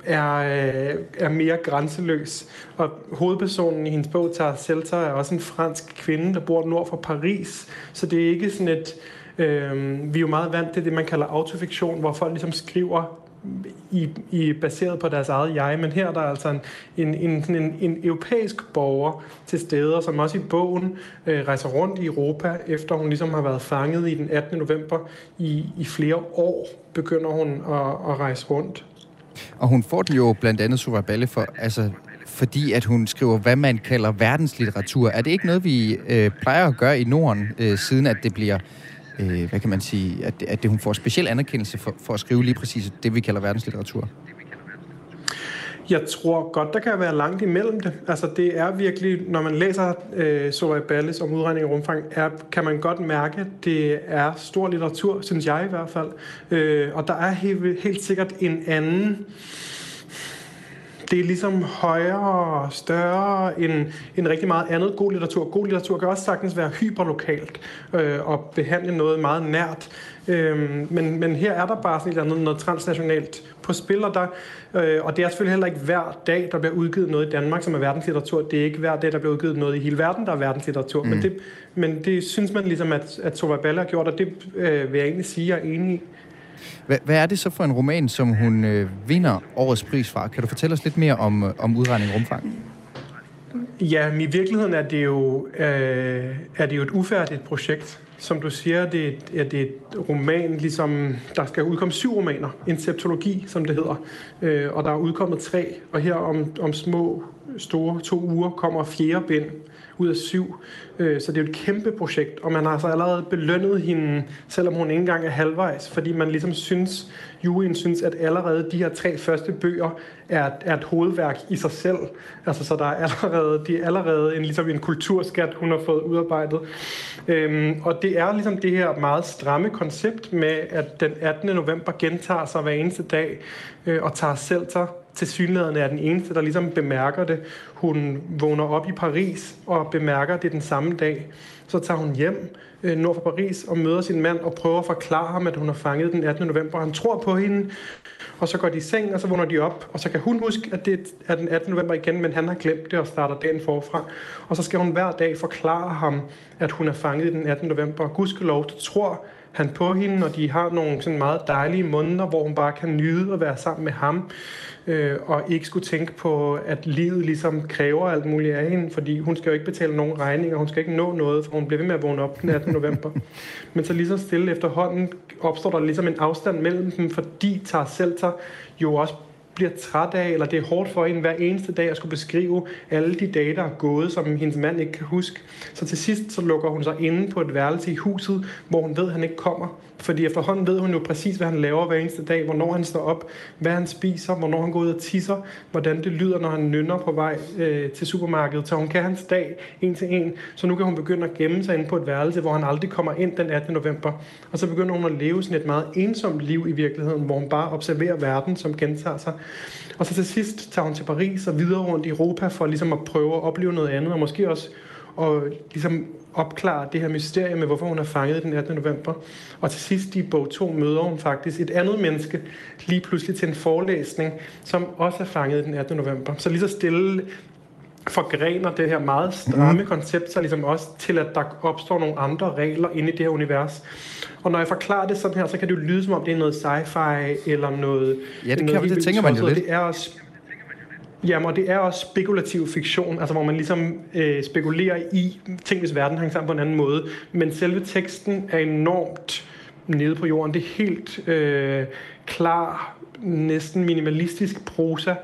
er, øh, er mere grænseløs. Og hovedpersonen i hendes bog, Tara Selter, er også en fransk kvinde, der bor nord for Paris. Så det er ikke sådan et... Øh, vi er jo meget vant til det, man kalder autofiktion, hvor folk ligesom skriver i, i baseret på deres eget jeg, men her der er der altså en, en, en, en, en europæisk borger til steder, som også i bogen øh, rejser rundt i Europa, efter hun ligesom har været fanget i den 18. november i, i flere år, begynder hun at, at rejse rundt. Og hun får den jo blandt andet Sura Balle for, altså, fordi at hun skriver, hvad man kalder verdenslitteratur. Er det ikke noget, vi øh, plejer at gøre i Norden, øh, siden at det bliver øh, hvad kan man sige, at, at det, hun får speciel anerkendelse for, for at skrive lige præcis det, vi kalder verdenslitteratur? Jeg tror godt, der kan være langt imellem det. Altså det er virkelig, når man læser øh, Solvej Balles om udregning af rumfang, er, kan man godt mærke, at det er stor litteratur, synes jeg i hvert fald. Øh, og der er helt, helt sikkert en anden det er ligesom højere og større end, end rigtig meget andet god litteratur. God litteratur kan også sagtens være hyperlokalt øh, og behandle noget meget nært. Øh, men, men her er der bare sådan et eller andet noget transnationalt på spil, og, der, øh, og det er selvfølgelig heller ikke hver dag, der bliver udgivet noget i Danmark, som er verdenslitteratur. Det er ikke hver dag, der bliver udgivet noget i hele verden, der er verdenslitteratur. Mm. Men, det, men det synes man ligesom, at, at Tova Balle har gjort, og det øh, vil jeg egentlig sige, jeg er enig i. Hvad, hvad er det så for en roman, som hun øh, vinder årets pris fra? Kan du fortælle os lidt mere om, om udregning rumfang? Ja, i virkeligheden er det jo, øh, er det jo et ufærdigt projekt som du siger, det er, det er et roman, ligesom der skal udkomme syv romaner, en septologi, som det hedder, øh, og der er udkommet tre, og her om, om små, store to uger kommer fjerde bind ud af syv. Øh, så det er jo et kæmpe projekt, og man har altså allerede belønnet hende, selvom hun ikke engang er halvvejs, fordi man ligesom synes, juryen synes, at allerede de her tre første bøger er, er et hovedværk i sig selv. Altså, så der er allerede, de er allerede en, ligesom en kulturskat, hun har fået udarbejdet. Øhm, og det er ligesom det her meget stramme koncept med, at den 18. november gentager sig hver eneste dag øh, og tager selv sig til synligheden er den eneste, der ligesom bemærker det. Hun vågner op i Paris og bemærker det den samme dag. Så tager hun hjem øh, nord for Paris og møder sin mand og prøver at forklare ham, at hun har fanget den 18. november. Han tror på hende, og så går de i seng, og så vågner de op, og så kan hun huske, at det er den 18. november igen, men han har glemt det og starter dagen forfra. Og så skal hun hver dag forklare ham, at hun er fanget den 18. november. Og gudskelov, tror han på hende, og de har nogle sådan meget dejlige måneder, hvor hun bare kan nyde at være sammen med ham øh, og ikke skulle tænke på, at livet ligesom kræver alt muligt af hende, fordi hun skal jo ikke betale nogen regninger, hun skal ikke nå noget, for hun bliver ved med at vågne op den 18. november. Men så lige så stille efterhånden opstår der ligesom en afstand mellem dem, fordi tager selv tager jo også bliver træt af, eller det er hårdt for hende hver eneste dag at skulle beskrive alle de dage, der er gået, som hendes mand ikke kan huske. Så til sidst så lukker hun sig inde på et værelse i huset, hvor hun ved, at han ikke kommer. Fordi efterhånden ved hun jo præcis, hvad han laver hver eneste dag, hvornår han står op, hvad han spiser, hvornår han går ud og tisser, hvordan det lyder, når han nynner på vej øh, til supermarkedet. Så hun kan hans dag en til en. Så nu kan hun begynde at gemme sig inde på et værelse, hvor han aldrig kommer ind den 18. november. Og så begynder hun at leve sådan et meget ensomt liv i virkeligheden, hvor hun bare observerer verden, som gentager sig. Og så til sidst tager hun til Paris og videre rundt i Europa for ligesom at prøve at opleve noget andet, og måske også og ligesom opklare det her mysterie med, hvorfor hun er fanget den 18. november. Og til sidst i bog 2 møder hun faktisk et andet menneske lige pludselig til en forelæsning, som også er fanget den 18. november. Så lige så stille forgrener det her meget stramme mm. koncept så ligesom også til, at der opstår nogle andre regler inde i det her univers. Og når jeg forklarer det sådan her, så kan det jo lyde som om det er noget sci-fi eller noget... Ja, det, noget kan, det tænker man jo lidt. Det er også Jamen, og det er også spekulativ fiktion, altså hvor man ligesom øh, spekulerer i ting, hvis verden hænger sammen på en anden måde. Men selve teksten er enormt nede på jorden. Det er helt øh, klar, næsten minimalistisk prosa.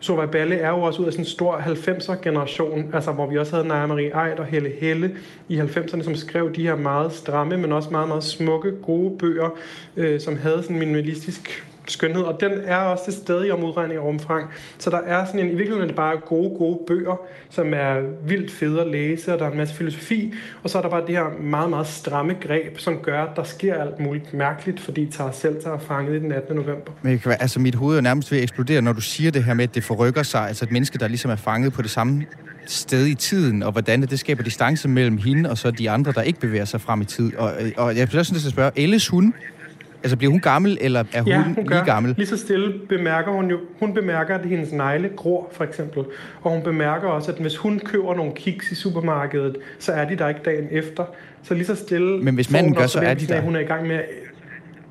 Sova Balle er jo også ud af sådan en stor 90'er generation, altså hvor vi også havde Naja Marie Eid og Helle Helle i 90'erne, som skrev de her meget stramme, men også meget, meget smukke, gode bøger, øh, som havde sådan en minimalistisk skønhed, og den er også til stede om udregning og omfang. Så der er sådan en, i virkeligheden er det bare gode, gode bøger, som er vildt fede at læse, og der er en masse filosofi, og så er der bare det her meget, meget stramme greb, som gør, at der sker alt muligt mærkeligt, fordi tager selv tager fanget i den 18. november. Men kan, altså, mit hoved er nærmest ved at eksplodere, når du siger det her med, at det forrykker sig, altså et menneske, der ligesom er fanget på det samme sted i tiden, og hvordan det skaber distance mellem hende og så de andre, der ikke bevæger sig frem i tid. Og, og jeg bliver sådan at spørge, Elles hun, Altså bliver hun gammel, eller er hun, ja, hun lige gammel? Lige så stille bemærker hun jo, hun bemærker, at hendes negle gror, for eksempel. Og hun bemærker også, at hvis hun køber nogle kiks i supermarkedet, så er de der ikke dagen efter. Så lige så stille... Men hvis manden gør, så er de der. Hun er i gang med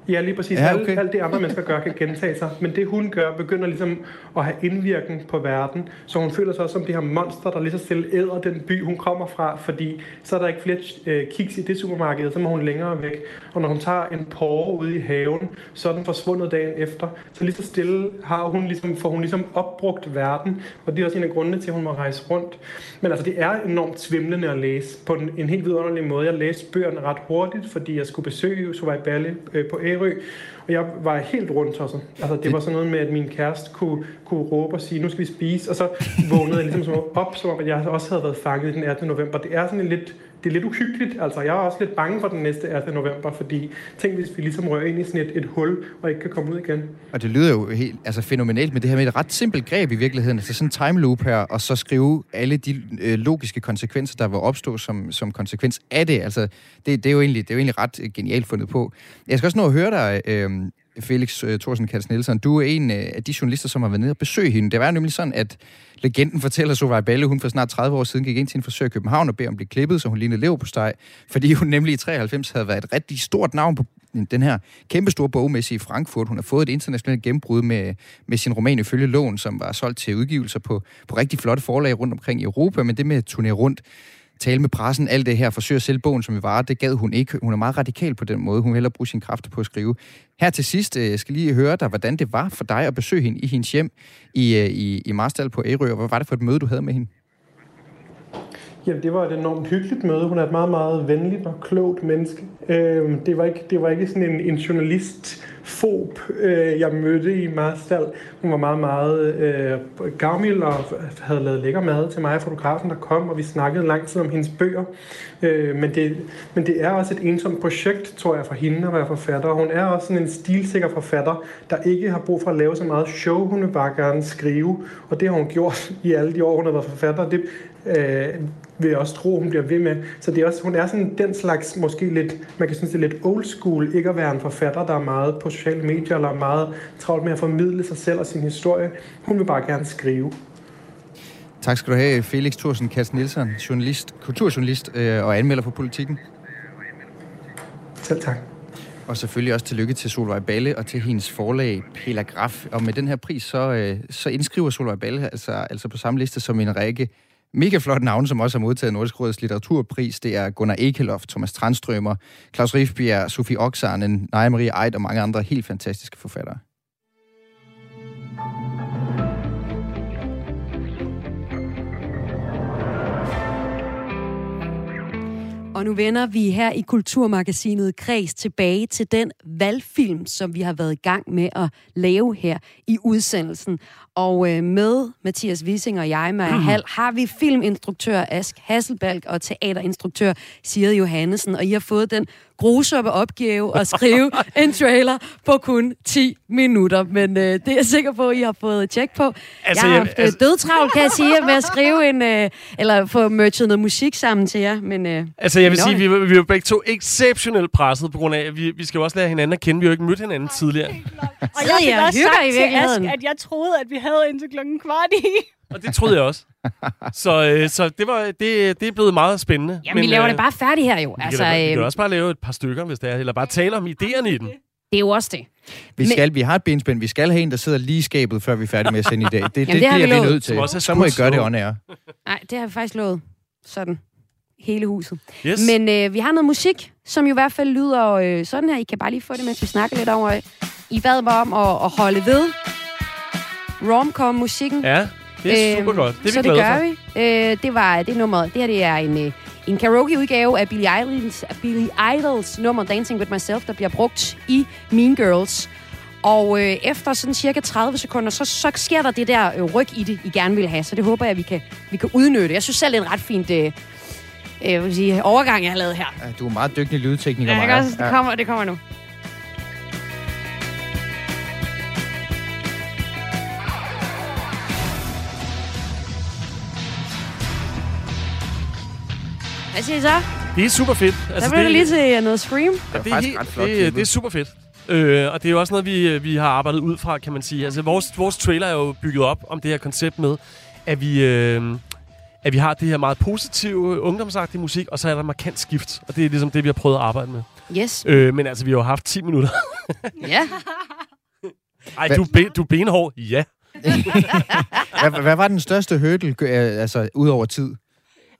Ja, lige præcis. Ja, okay. alt, alt det andre mennesker gør, kan gentage sig. Men det hun gør, begynder ligesom at have indvirkning på verden. Så hun føler sig også som det her monster, der lige så stille æder den by, hun kommer fra. Fordi så er der ikke flere øh, kiks i det supermarked, så må hun længere væk. Og når hun tager en porre ude i haven, så er den forsvundet dagen efter. Så lige så stille har hun ligesom, får hun ligesom opbrugt verden. Og det er også en af grundene til, at hun må rejse rundt. Men altså, det er enormt svimlende at læse på en, en helt vidunderlig måde. Jeg læste bøgerne ret hurtigt, fordi jeg skulle besøge Sovej Balle øh, på Ærø, og jeg var helt rundt også. Altså, det var sådan noget med, at min kæreste kunne, kunne råbe og sige, nu skal vi spise, og så vågnede jeg ligesom op, som om at jeg også havde været fanget den 18. november. Det er sådan en lidt det er lidt uhyggeligt. Altså, jeg er også lidt bange for den næste 18. november, fordi tænk, hvis vi ligesom rører ind i sådan et, et hul, og ikke kan komme ud igen. Og det lyder jo helt altså, fænomenalt med det her med et ret simpelt greb i virkeligheden. Altså sådan en time loop her, og så skrive alle de øh, logiske konsekvenser, der vil opstå som, som konsekvens af det. Altså, det, det, er jo egentlig, det er jo egentlig ret øh, genialt fundet på. Jeg skal også nå at høre dig, øh, Felix uh, Thorsen Kats Nielsen. Du er en uh, af de journalister, som har været nede og besøge hende. Det var nemlig sådan, at legenden fortæller Sovej Balle, hun for snart 30 år siden gik ind til en frisør i København og beder om at blive klippet, så hun lignede lever på steg, fordi hun nemlig i 93 havde været et rigtig stort navn på den her kæmpestore bogmesse i Frankfurt. Hun har fået et internationalt gennembrud med, med sin roman ifølge lån, som var solgt til udgivelser på, på rigtig flotte forlag rundt omkring i Europa, men det med at turnere rundt, tale med pressen, alt det her, forsøge at sælge bogen, som vi var. Det gad hun ikke. Hun er meget radikal på den måde. Hun vil hellere bruge sine kræfter på at skrive. Her til sidst øh, skal lige høre dig, hvordan det var for dig at besøge hende i hendes hjem i, øh, i, i Marstal på Ærø, og hvad var det for et møde, du havde med hende? Jamen, det var et enormt hyggeligt møde. Hun er et meget, meget venligt og klogt menneske. Øh, det, var ikke, det var ikke sådan en, en journalist fob, øh, jeg mødte i Marstal. Hun var meget, meget øh, gavmild og havde lavet lækker mad til mig og fotografen, der kom, og vi snakkede lang tid om hendes bøger. Øh, men, det, men det er også et ensomt projekt, tror jeg, for hende at være forfatter. Hun er også sådan en stilsikker forfatter, der ikke har brug for at lave så meget show. Hun vil bare gerne skrive, og det har hun gjort i alle de år, hun har været forfatter. Det, øh, vil jeg også tro, hun bliver ved med. Så det er også, hun er sådan den slags, måske lidt, man kan synes, det er lidt old school, ikke at være en forfatter, der er meget på sociale medier, eller meget travlt med at formidle sig selv og sin historie. Hun vil bare gerne skrive. Tak skal du have, Felix Thorsen Kast Nielsen, journalist, kulturjournalist øh, og anmelder for politikken. Selv tak. Og selvfølgelig også tillykke til Solvej Balle og til hendes forlag Pelagraf. Og med den her pris, så, øh, så indskriver Solvej Balle altså, altså på samme liste som en række mega flotte navne, som også har modtaget Nordisk Råds litteraturpris. Det er Gunnar Ekelof, Thomas Tranströmer, Claus Rifbjerg, Sofie Oksanen, Naja Marie Eid og mange andre helt fantastiske forfattere. Og nu vender vi her i Kulturmagasinet Kreds tilbage til den valgfilm, som vi har været i gang med at lave her i udsendelsen. Og øh, med Mathias Wissing og jeg, Maja Hall, har vi filminstruktør Ask Hasselbalg og teaterinstruktør Sigrid Johannesen. Og I har fået den grusomme opgave at skrive en trailer på kun 10 minutter. Men øh, det er jeg sikker på, at I har fået tjek på. Altså, jeg har haft altså... dødtravl, kan jeg sige, med at skrive en... Øh, eller få merchet noget musik sammen til jer. Men, øh, altså, jeg vil sige, vi, vi er begge to exceptionelt presset, på grund af, at vi, vi skal jo også lære hinanden at kende. Vi har jo ikke mødt hinanden tidligere. Og jeg fik også sagt i til Ask, at jeg troede, at vi havde indtil klokken kvart i. Og det troede jeg også. Så, øh, så det, var, det, det er blevet meget spændende. Jamen, men, vi laver øh, det bare færdigt her jo. Vi, altså, kan da, vi kan øh, også bare lave et par stykker, hvis det er. Eller bare tale om idéerne i den. Det er jo også det. Vi, skal, men, vi har et benspænd. Vi skal have en, der sidder lige i skabet, før vi er færdige med at sende i dag. Det, Jamen, det, det, det er vi nødt til. Så må I gøre det on air. Nej, det har vi faktisk lovet. Sådan. Hele huset. Yes. Men øh, vi har noget musik, som jo i hvert fald lyder øh, sådan her. I kan bare lige få det, mens vi snakker lidt over. I bad mig om at, at holde ved romcom-musikken. Ja. Det er super godt. Det er så vi det gør for. vi. Øh, det var det nummer. Det her det er en, øh, en karaoke-udgave af Billy Idols, Billy Idols nummer Dancing With Myself, der bliver brugt i Mean Girls. Og øh, efter sådan cirka 30 sekunder, så, så sker der det der øh, ryg i det, I gerne vil have. Så det håber jeg, vi kan, vi kan udnytte. Jeg synes selv, det er en ret fint øh, øh, vil sige, overgang, jeg har lavet her. Ja, du er meget dygtig lydtekniker, ja, Maja. det, kommer, det kommer nu. Hvad siger I så? Det er super fedt. Altså, der blev det, lige til noget Scream. Ja, det, er helt, ret flot, det, det er super fedt. Øh, og det er jo også noget, vi, vi har arbejdet ud fra, kan man sige. Altså, vores, vores trailer er jo bygget op om det her koncept med, at vi, øh, at vi har det her meget positive, ungdomsagtige musik, og så er der markant skift. Og det er ligesom det, vi har prøvet at arbejde med. Yes. Øh, men altså, vi har jo haft 10 minutter. ja. Ej, du, be, du er benhård. Ja. hvad, hvad var den største hurdle, altså, ud over tid?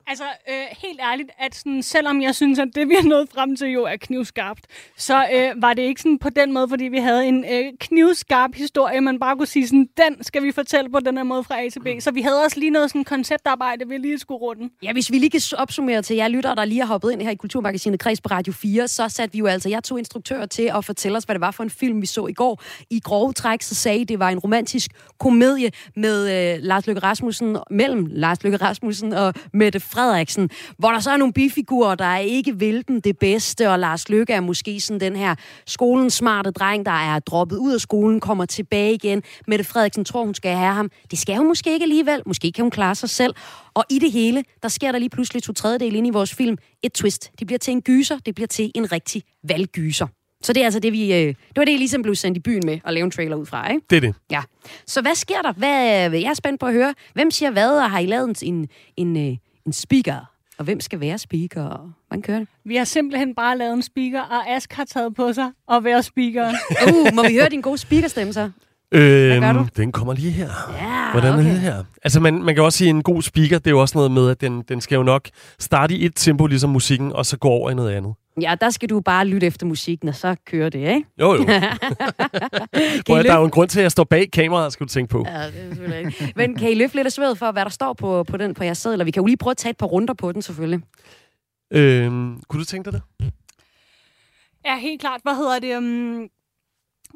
Altså, øh, helt ærligt, at sådan, selvom jeg synes, at det, vi har nået frem til, jo er knivskarpt, så øh, var det ikke sådan på den måde, fordi vi havde en øh, knivskarp historie, man bare kunne sige sådan, den skal vi fortælle på den her måde fra A til B. Så vi havde også lige noget sådan konceptarbejde, vi lige skulle runde. Ja, hvis vi lige kan opsummere til jer lyttere, der lige har hoppet ind her i Kulturmagasinet Kreds på Radio 4, så satte vi jo altså jeg to instruktører til at fortælle os, hvad det var for en film, vi så i går. I grove træk, så sagde det var en romantisk komedie med øh, Lars Løkke Rasmussen, mellem Lars Løkke Rasmussen og Mette Frederiksen, hvor der så er nogle bifigurer, der er ikke vil den det bedste, og Lars Løkke er måske sådan den her skolens smarte dreng, der er droppet ud af skolen, kommer tilbage igen. Mette Frederiksen tror, hun skal have ham. Det skal hun måske ikke alligevel. Måske kan hun klare sig selv. Og i det hele, der sker der lige pludselig to tredjedel ind i vores film et twist. Det bliver til en gyser, det bliver til en rigtig valggyser. Så det er altså det, vi... Øh, det var det, I ligesom blev sendt i byen med at lave en trailer ud fra, ikke? Det er det. Ja. Så hvad sker der? Hvad, jeg er spændt på at høre. Hvem siger hvad, og har I lavet en, en, en, en speaker? Og hvem skal være speaker? Hvordan kører det? Vi har simpelthen bare lavet en speaker, og Ask har taget på sig at være speaker. uh, må vi høre din gode speakerstemme så? Øhm, gør du? Den kommer lige her. Ja, Hvordan okay. er det her? Altså, man, man kan også sige, en god speaker, det er jo også noget med, at den, den skal jo nok starte i et tempo, ligesom musikken, og så gå over i noget andet. Ja, der skal du bare lytte efter musikken, og så kører det, ikke? Jo, jo. Prøv, at der er jo en grund til, at jeg står bag kameraet, skal du tænke på. Ja, det er ikke. Men kan I løfte lidt af sved for, hvad der står på, på den på jeres seddel? Vi kan jo lige prøve at tage et par runder på den, selvfølgelig. Øhm, kunne du tænke dig det? Ja, helt klart. Hvad hedder det? Um...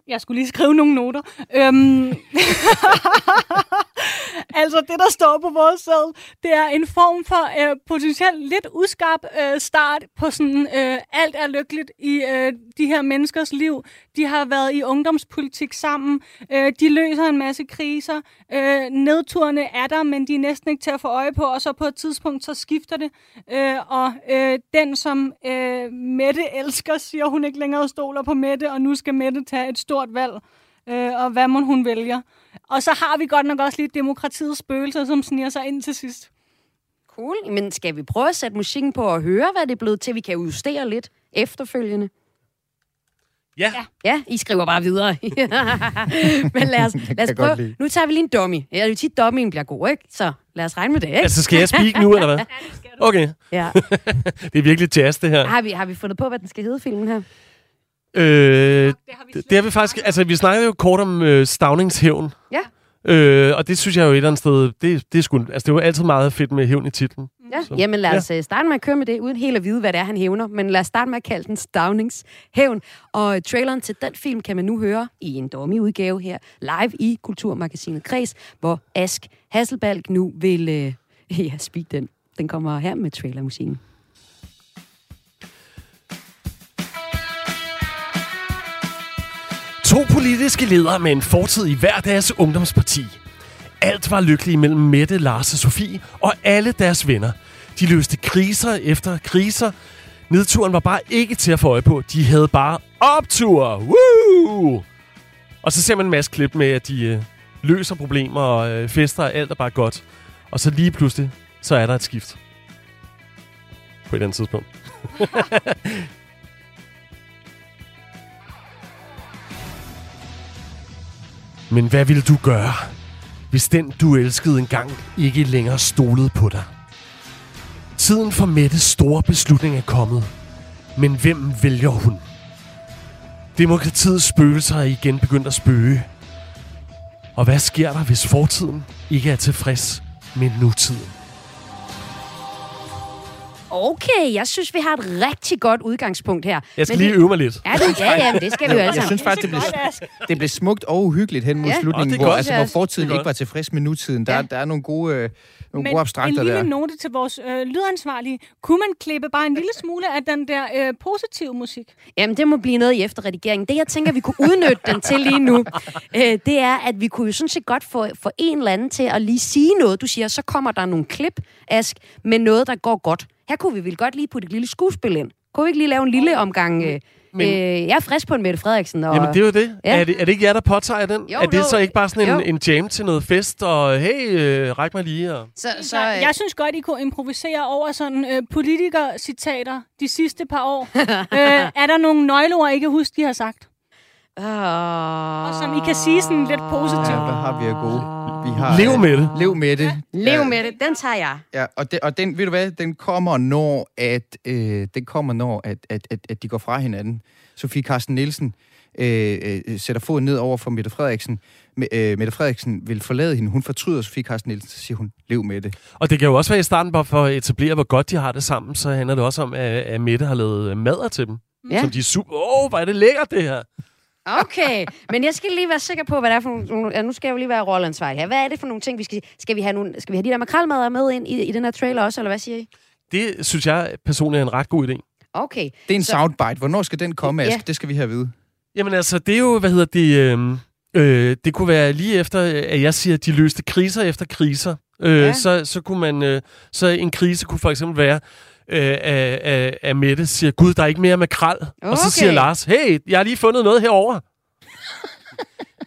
Jeg skulle lige skrive nogle noter. Øhm... altså, det, der står på vores sæd, det er en form for øh, potentielt lidt uskarp øh, start på sådan, øh, alt er lykkeligt i øh, de her menneskers liv. De har været i ungdomspolitik sammen. Øh, de løser en masse kriser. Øh, nedturene er der, men de er næsten ikke til at få øje på, og så på et tidspunkt, så skifter det. Øh, og øh, den, som øh, Mette elsker, siger hun ikke længere stoler på Mette, og nu skal Mette tage et stort valg. Øh, og hvad må hun vælger? Og så har vi godt nok også lidt demokratiets spøgelser, som sniger sig ind til sidst. Cool. Men skal vi prøve at sætte musikken på og høre, hvad det er blevet til? Vi kan justere lidt efterfølgende. Ja. Ja, I skriver bare videre. Men lad os, lad os prøve. Nu tager vi lige en dummy. Ja, det er jo tit, dummyen bliver god, ikke? Så lad os regne med det, ikke? Altså, skal jeg speak nu, eller hvad? Okay. Ja. Det er virkelig jazz, det her. Har, vi, har vi fundet på, hvad den skal hedde, filmen her? Øh, Det har vi det, har vi faktisk... Altså, vi snakkede jo kort om øh, Stavningshævn. Ja. Øh, og det synes jeg jo et eller andet sted... Det, det, er sgu, altså, det er jo altid meget fedt med hævn i titlen. Ja. Så- Jamen lad os ja. starte med at køre med det, uden helt at vide, hvad det er, han hævner. Men lad os starte med at kalde den Stavnings Hævn. Og øh, traileren til den film kan man nu høre i en dummy-udgave her, live i Kulturmagasinet Kreds, hvor Ask Hasselbalg nu vil... Øh, ja, speak den. Den kommer her med trailermusikken. To politiske ledere med en fortid i hver deres ungdomsparti. Alt var lykkeligt mellem Mette, Lars og Sofie og alle deres venner. De løste kriser efter kriser. Nedturen var bare ikke til at få øje på. De havde bare optur. Woo! Og så ser man en masse klip med, at de øh, løser problemer og øh, fester, og alt er bare godt. Og så lige pludselig, så er der et skift. På et andet tidspunkt. Men hvad ville du gøre, hvis den, du elskede engang, ikke længere stolede på dig? Tiden for Mettes store beslutning er kommet. Men hvem vælger hun? Demokratiets spøgelser er igen begyndt at spøge. Og hvad sker der, hvis fortiden ikke er tilfreds med nutiden? Okay, jeg synes, vi har et rigtig godt udgangspunkt her. Jeg skal Men lige øve mig lidt. Ja, det, ja, ja, men det skal vi jo alle Jeg synes faktisk, det blev, det blev smukt og uhyggeligt hen mod Ja. slutningen, hvor, altså, hvor fortiden ikke var tilfreds med nutiden. Der, Ja. der er nogle gode, øh, nogle Men gode en abstrakter lille der. note til vores øh, lydansvarlige. Kunne man klippe bare en lille smule af den der øh, positive musik? Jamen, det må blive noget i efterredigeringen. Det, jeg tænker, vi kunne udnytte den til lige nu, øh, det er, at vi kunne jo sådan set godt få, få en eller anden til at lige sige noget. Du siger, så kommer der nogle klip, Ask, med noget, der går godt. Her kunne vi vel godt lige putte et lille skuespil ind. Kunne vi ikke lige lave en lille omgang... Øh, Men- øh, jeg er frisk på en Mette Frederiksen. Og, Jamen, det er jo det. Ja. Er, det er det ikke jer, der påtager den? Jo, er det jo. så ikke bare sådan Jo. en, en jam til noget fest, og hey, øh, ræk mig lige? Og... så, så, Så, øh, jeg synes godt, I kunne improvisere over sådan øh, politikercitater de sidste par år. øh, er der nogle nøgleord, I kan huske, de har sagt? Øh, Og som I kan sige sådan lidt positivt. Ja, hvad har vi af gode? Vi har, Lev øh, med det. Lev med det. Lev med det. Den tager jeg. Ja, og, det, og den, ved du hvad, den kommer, når, at, øh, den kommer, når at, at, at, at de går fra hinanden. Sofie Carsten Nielsen øh, øh, sætter foden ned over for Mette Frederiksen. Me, øh, Mette Frederiksen vil forlade hende. Hun fortryder Sofie Carsten Nielsen, så siger hun, lev med det. Og det kan jo også være i starten, bare for at etablere, hvor godt de har det sammen, så handler det også om, at, at Mette har lavet madder til dem. Ja. Ja. Som de er super... Åh, oh, hvor er det lækkert, det her. Okay, men jeg skal lige være sikker på, hvad det er for nogle... Ja, nu skal jeg jo lige være rollansvarlig her. Hvad er det for nogle ting, vi skal... Skal vi have, nogle, skal vi have de der makrelmadder med ind i, i den her trailer også, eller hvad siger I? Det synes jeg personligt er en ret god idé. Okay. Det er en Så- soundbite. Hvornår skal den komme, Ja. Ask? Det skal vi have at vide. Jamen altså, det er jo, hvad hedder det... Øh, øh, det kunne være lige efter, at jeg siger, at de løste kriser efter kriser. Øh, Ja. ja. så, så kunne man... Øh, så en krise kunne for eksempel være, øh, at, at, at Mette siger, Gud, der er ikke mere makrel. Okay. Og så siger Lars, hey, jeg har lige fundet noget herover.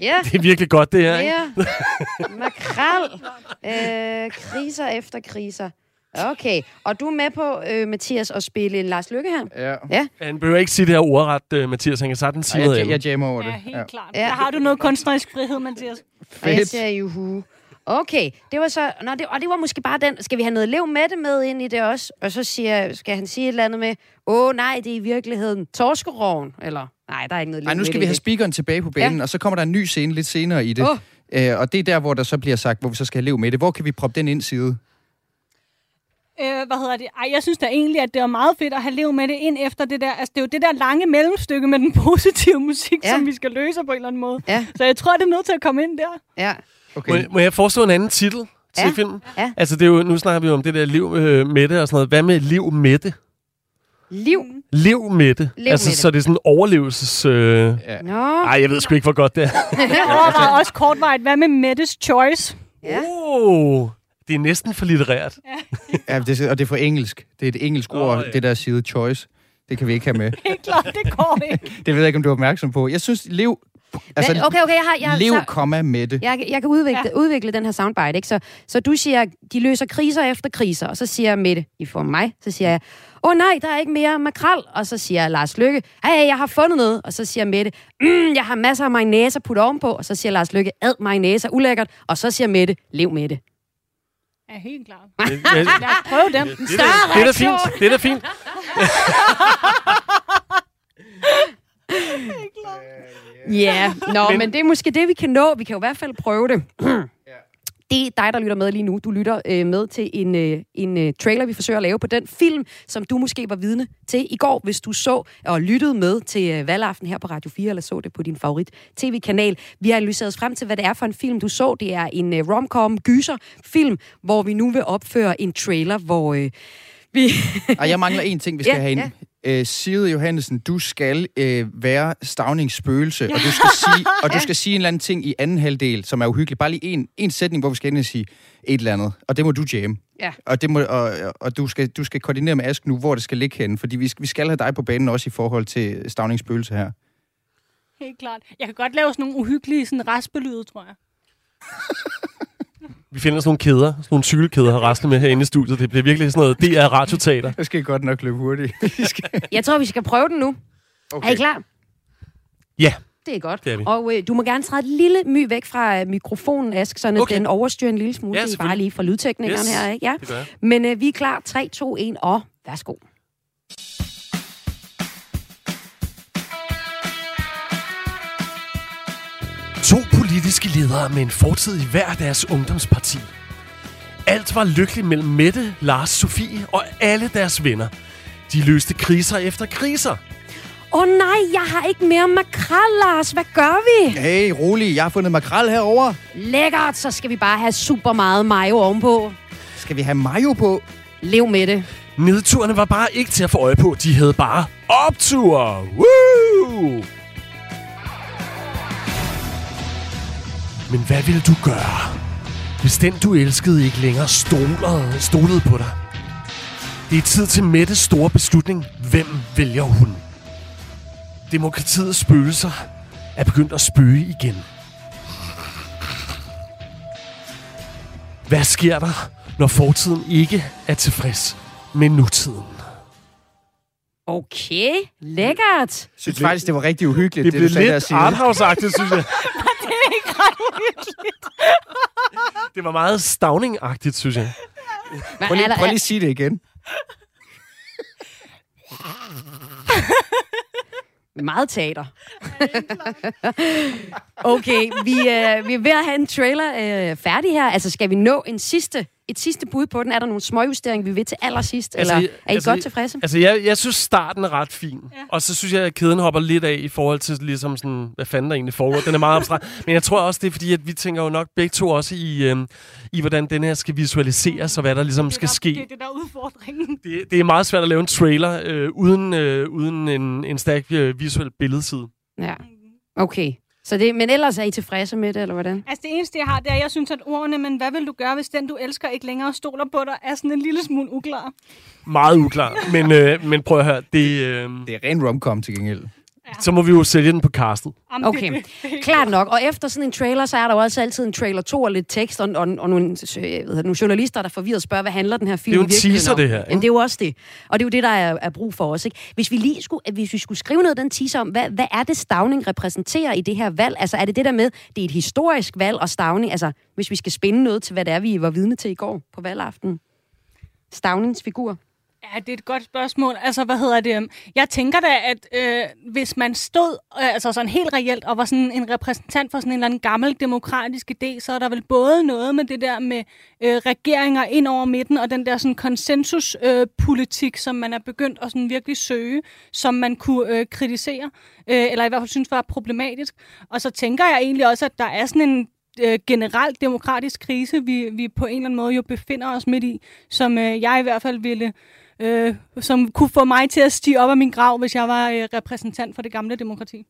Ja, Det er virkelig godt, det her, ikke? ja. Makrel. Øh, kriser efter kriser. Okay, og du er med på, øh, Mathias, at spille Lars Lykke her? Ja. Ja. Han behøver ikke sige det her ordret, uh, Mathias. Han kan sagtens sige noget jeg, jeg jammer over det. Ja, helt ja. klart. Ja. Der har du noget kunstnerisk frihed, Mathias. Og jeg Fedt. siger juhu. Okay, det var så... Nå, det, og det var måske bare den... Skal vi have noget lev med det med ind i det også? Og så siger, skal han sige et eller andet med, åh nej, det er i virkeligheden torskeroven. Eller, nej, der er ikke noget lev Ej, nu skal vi have speakeren tilbage på banen, ja. og så kommer der en ny scene lidt senere i det. Åh. Øh, og det er der, hvor der så bliver sagt, hvor vi så skal have lev med det. Hvor kan vi proppe den ind side? Øh, hvad hedder det? Ej, jeg synes da egentlig, at det er meget fedt at have levet med det ind efter det der. Altså, det er jo det der lange mellemstykke med den positive musik, ja. som vi skal løse på en eller anden måde. Ja, Så jeg tror, det er nødt til at komme ind der. ja. Okay. Må, jeg- må jeg foreslå en anden titel til Ja. filmen? Ja. Altså, det er jo, nu snakker vi jo om det der liv øh, med det og sådan noget. Hvad med liv med det? Liv. Liv med det. Liv altså, med det. så det er sådan overlevelses... Øh... Ja. Nå. Ej, jeg ved sgu ikke, hvor godt det er. Jeg overvejer også kortvarigt, hvad med Mettes Choice? Ja. Oh, det er næsten for litterært. Ja, det, er- og det er for engelsk. Det er et engelsk Åh, ord, ja. det der side choice. Det kan vi ikke have med. Helt klart, det går ikke. Det ved jeg ikke, om du er opmærksom på. Jeg synes, lev... Altså, okay, okay, jeg har... Jeg, har- lev, så, komma med det. jeg, jeg kan udvikle, ja. Udvikle den her soundbite, ikke? Så, så du siger, de løser kriser efter kriser, og så siger jeg Mette, i form mig, så siger jeg, åh oh, nej, der er ikke mere makrel, og så siger Lars Lykke, hey, jeg har fundet noget, og så siger Mette, mm, jeg har masser af mayonnaise at putte ovenpå, og så siger Lars Lykke, ad mayonnaise er ulækkert, og så siger Mette, lev med det. Ja, helt klart. Det, det, Lad os prøve dem. det, det, det er da fint. Det er da fint. Ja, nå, men, men det er måske det, vi kan nå. Vi kan jo i hvert fald prøve det. Det er dig, der lytter med lige nu. Du lytter øh, med til en, øh, en øh, trailer, vi forsøger at lave på den film, som du måske var vidne til i går, hvis du så og lyttede med til øh, valgaften her på Radio 4, eller så det på din favorit tv-kanal. Vi har analyseret os frem til, hvad det er for en film, du så. Det er en øh, rom-com gyser-film, hvor vi nu vil opføre en trailer, hvor øh, vi... Og jeg mangler en ting, vi skal Ja, have ind. Øh, Side Johannesen, du skal øh, være Stavnings spøgelse, og du skal sige, og du skal sige en eller anden ting i anden halvdel, som er uhyggelig. Bare lige en, en sætning, hvor vi skal ind og sige et eller andet. Og det må du jamme. Ja. Og, det må, og, og du, skal, du skal koordinere med Ask nu, hvor det skal ligge henne, fordi vi skal, vi skal have dig på banen også i forhold til Stavnings spøgelse her. Helt klart. Jeg kan godt lave sådan nogle uhyggelige sådan raspelyde, tror jeg. Vi finder sådan nogle kæder, sådan nogle cykelkæder at rasle med herinde i studiet. Det bliver virkelig sådan noget DR radioteater. Jeg skal godt nok løbe hurtigt. Jeg tror, vi skal prøve den nu. Okay. Er I klar? Ja, Det er godt. Det er vi. Og øh, du må gerne træde et lille my væk fra øh, mikrofonen, Ask, så Okay. den overstyrer en lille smule. Ja, det er bare lige fra lydteknikeren Yes. her, ikke? Ja. det gør jeg. Men øh, vi er klar. 3, 2, 1 og værsgo. Politiske ledere med en fortid i hver deres ungdomsparti. Alt var lykkeligt mellem Mette, Lars, Sofie og alle deres venner. De løste kriser efter kriser. Åh oh, nej, jeg har ikke mere makrel, Lars. Hvad gør vi? Hey, rolig, jeg har fundet makrel herover. Lækkert, så skal vi bare have super meget mayo ovenpå. Skal vi have mayo på? Lev med det. Nedturene var bare ikke til at få øje på. De havde bare opture. Woo! Men hvad ville du gøre, hvis den du elskede ikke længere stolede, stolede på dig? Det er tid til Mettes store beslutning. Hvem vælger hun? Demokratiets spøgelser er begyndt at spøge igen. Hvad sker der, når fortiden ikke er tilfreds med nutiden? Okay, lækkert. Jeg synes faktisk, det var rigtig uhyggeligt, Det det, blev du sagde der, lidt Signe. synes jeg. Det var meget stavning-agtigt, synes jeg. Men Prøv er lige, prøv lige at sige det igen. Meget teater. okay, vi, øh, vi er ved at have en trailer øh, færdig her. Altså, skal vi nå en sidste, et sidste bud på den? Er der nogle småjusteringer, vi vil til allersidst? Altså, eller er I altså, godt tilfredse? Altså, jeg, jeg synes, starten er ret fin. Ja. Og så synes jeg, at kæden hopper lidt af i forhold til, ligesom sådan, hvad fanden der egentlig foregår. Den er meget abstrakt. Men jeg tror også, det er fordi, at vi tænker jo nok begge to også i, øh, i hvordan den her skal visualiseres, og hvad der ligesom skal det, ske. Det er det, der er udfordringen. Det, det er meget svært at lave en trailer øh, uden, øh, uden en, en stærk øh, visuel billedside. Ja. Okay. Så det, men ellers er I tilfredse med det, eller hvordan? Altså det eneste, jeg har, det er, at jeg synes, at ordene, men hvad vil du gøre, hvis den, du elsker, ikke længere stoler på dig, er sådan en lille smule uklar. Meget uklar. Men, øh, men prøv at høre, det... Øh, Det er ren romcom til gengæld. Så må vi jo sælge den på castet. Jamen, Okay, klart nok. Og efter sådan en trailer, så er der jo også altid en trailer 2 og lidt tekst, og, og, og nogle, øh, hedder det, nogle journalister, der forvirret spørger, hvad handler den her film Det er jo en teaser, om? det her, ikke? Men det er jo også det. Og det er jo det, der er, er brug for os. Ikke? Hvis vi lige skulle, hvis vi skulle skrive noget af den teaser om, hvad, hvad er det, Stavning repræsenterer i det her valg? Altså er det det der med, det er et historisk valg, og Stavning, altså hvis vi skal spænde noget til, hvad det er, vi var vidne til i går på valgaften. Stavnings figur. Ja, det er et godt spørgsmål. Altså, hvad hedder det? Jeg tænker da, at øh, hvis man stod øh, altså sådan helt reelt og var sådan en repræsentant for sådan en eller anden gammel demokratisk idé, så er der vel både noget med det der med øh, regeringer ind over midten og den der sådan konsensuspolitik, øh, som man er begyndt at sådan virkelig søge, som man kunne øh, kritisere, øh, eller i hvert fald synes var problematisk. Og så tænker jeg egentlig også, at der er sådan en øh, generelt demokratisk krise, vi, vi på en eller anden måde jo befinder os midt i, som øh, jeg i hvert fald ville, øh, som kunne få mig til at stige op af min grav, hvis jeg var øh, repræsentant for det gamle demokrati.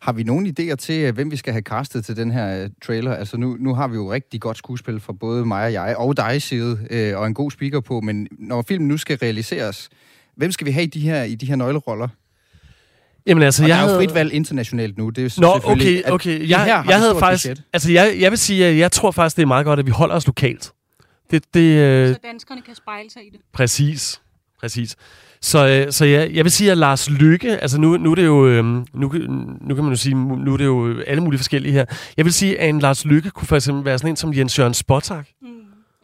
Har vi nogle idéer til, øh, hvem vi skal have castet til den her øh, trailer? Altså nu, nu har vi jo rigtig godt skuespil fra både mig og jeg, og dig side, øh, og en god speaker på, men når filmen nu skal realiseres, hvem skal vi have i de her, i de her nøgleroller? Jamen altså, Og jeg der er jo havde... frit valg internationalt nu. Det er Nå, selvfølgelig, okay, at okay. det Jeg, her har jeg havde faktisk... budget. Altså, jeg, jeg vil sige, at jeg tror faktisk, det er meget godt, at vi holder os lokalt. Det, det, øh, Så danskerne kan spejle sig i det. Præcis. Præcis. Så, øh, så jeg, jeg vil sige, at Lars Lykke, altså nu, nu er det jo, øh, nu, nu kan man jo sige, nu er det jo alle mulige forskellige her. Jeg vil sige, at en Lars Lykke kunne for eksempel være sådan en som Jens Jørgen Spottak. Mm.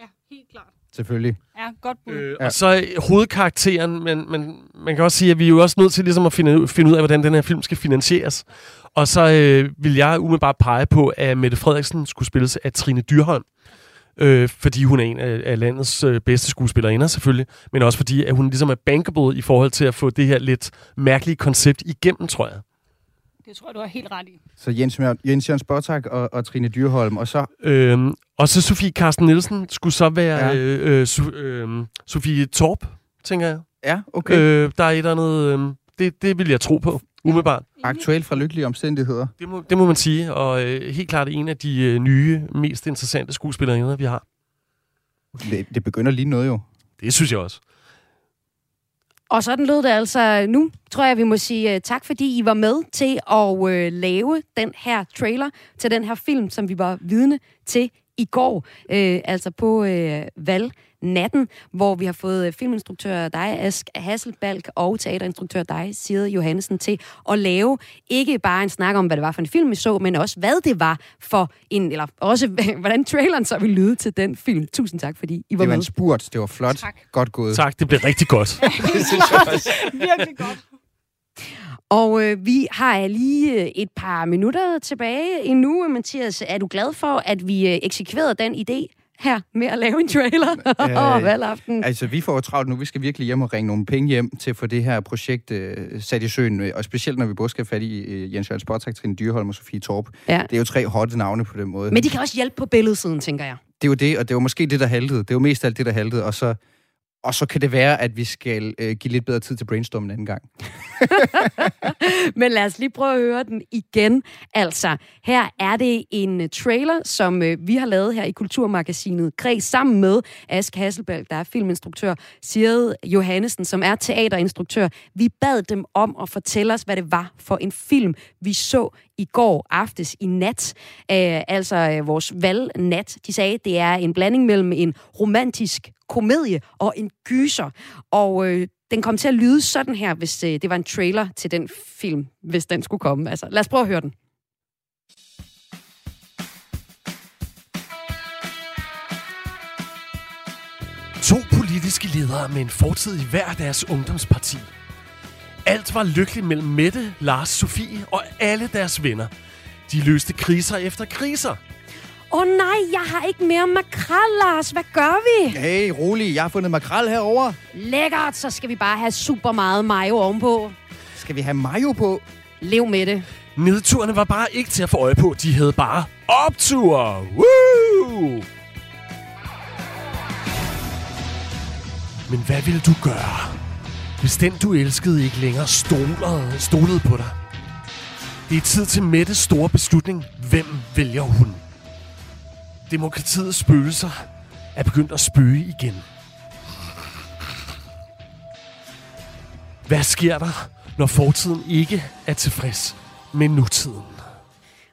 Ja, helt klart. Selvfølgelig. Ja, godt bud. Øh, Ja. Og så hovedkarakteren, men, men man kan også sige, at vi er jo også nødt til ligesom at finde, ud- finde ud af, hvordan den her film skal finansieres. Og så øh, vil jeg umiddelbart pege på, at Mette Frederiksen skulle spilles af Trine Dyrholm. Øh, fordi hun er en af, af landets øh, bedste skuespillerinder selvfølgelig, men også fordi, at hun ligesom er bankable i forhold til at få det her lidt mærkelige koncept igennem, tror jeg. Det tror jeg, du har helt ret i. Så Jens, Jens Jørgen Spottak og, og Trine Dyrholm, og så Øhm, og så Sofie Carsten Nielsen skulle så være Ja. øh, øh, so, øh, Sofie Torp, tænker jeg. Ja, okay. Okay. Øh, der er et eller andet... Øh, det, det vil jeg tro på, umiddelbart. Aktuelt fra lykkelige omstændigheder. Det må, det må man sige, og øh, helt klart en af de øh, nye, mest interessante skuespillerinder, vi har. Det, det begynder lige noget jo. Det synes jeg også. Og sådan lød det altså nu. Tror jeg, vi må sige uh, tak, fordi I var med til at uh, lave den her trailer til den her film, som vi var vidne til i går. Uh, altså på uh, valgnatten, hvor vi har fået uh, filminstruktør dig, Ask Hasselbalk, og teaterinstruktør dig, Side Johannesen, til at lave ikke bare en snak om, hvad det var for en film, vi så, men også hvad det var for en, eller også hvordan traileren så ville lyde til den film. Tusind tak, fordi I var Det var med. en spurt. Det var flot. Tak. Godt gået. Tak, det blev rigtig godt. Virkelig godt. Og øh, vi har lige øh, et par minutter tilbage endnu. Mathias, er du glad for, at vi øh, eksekverede den idé her med at lave en trailer Øh, valgaften? Altså, vi får travlt nu. Vi skal virkelig hjem og ringe nogle penge hjem til at få det her projekt øh, sat i søen. øh, Og specielt, når vi både skal have fat i øh, Jens Jørgen Spottak, Trine Dyrholm og Sofie Torp. Ja. Det er jo tre hotte navne på den måde. Men de kan også hjælpe på billedsiden, tænker jeg. det er jo det, og det var måske det, der haltede. Det var mest alt det, der haltede. Og så, og så kan det være, at vi skal øh, give lidt bedre tid til brainstorm en anden gang. Men lad os lige prøve at høre den igen. Altså, her er det en øh, trailer, som øh, vi har lavet her i Kulturmagasinet Kreds sammen med Ask Hasselberg, der er filminstruktør, Sigrid Johannesen, som er teaterinstruktør. Vi bad dem om at fortælle os, hvad det var for en film, vi så i går aftes i nat. Øh, altså øh, vores valgnat. De sagde, det er en blanding mellem en romantisk komedie og en gyser. Og øh, den kom til at lyde sådan her, hvis øh, det var en trailer til den film, hvis den skulle komme. Altså, lad os prøve at høre den. To politiske ledere med en fortid i hver deres ungdomsparti. Alt var lykkeligt mellem Mette, Lars, Sofie og alle deres venner. De løste kriser efter kriser. Åh oh, nej, jeg har ikke mere makrel, Lars. Hvad gør vi? Hey, rolig. Jeg har fundet makrel herover. Lækkert, så skal vi bare have super meget mayo ovenpå. Skal vi have mayo på? Lev med det. Nedturene var bare ikke til at få øje på. De havde bare opture. Woo! Men hvad ville du gøre, hvis den du elskede ikke længere stolede, stolede på dig? Det er tid til Mettes store beslutning. Hvem vælger hun? Demokratiets spøgelser er begyndt at spøge igen. Hvad sker der, når fortiden ikke er tilfreds med nutiden.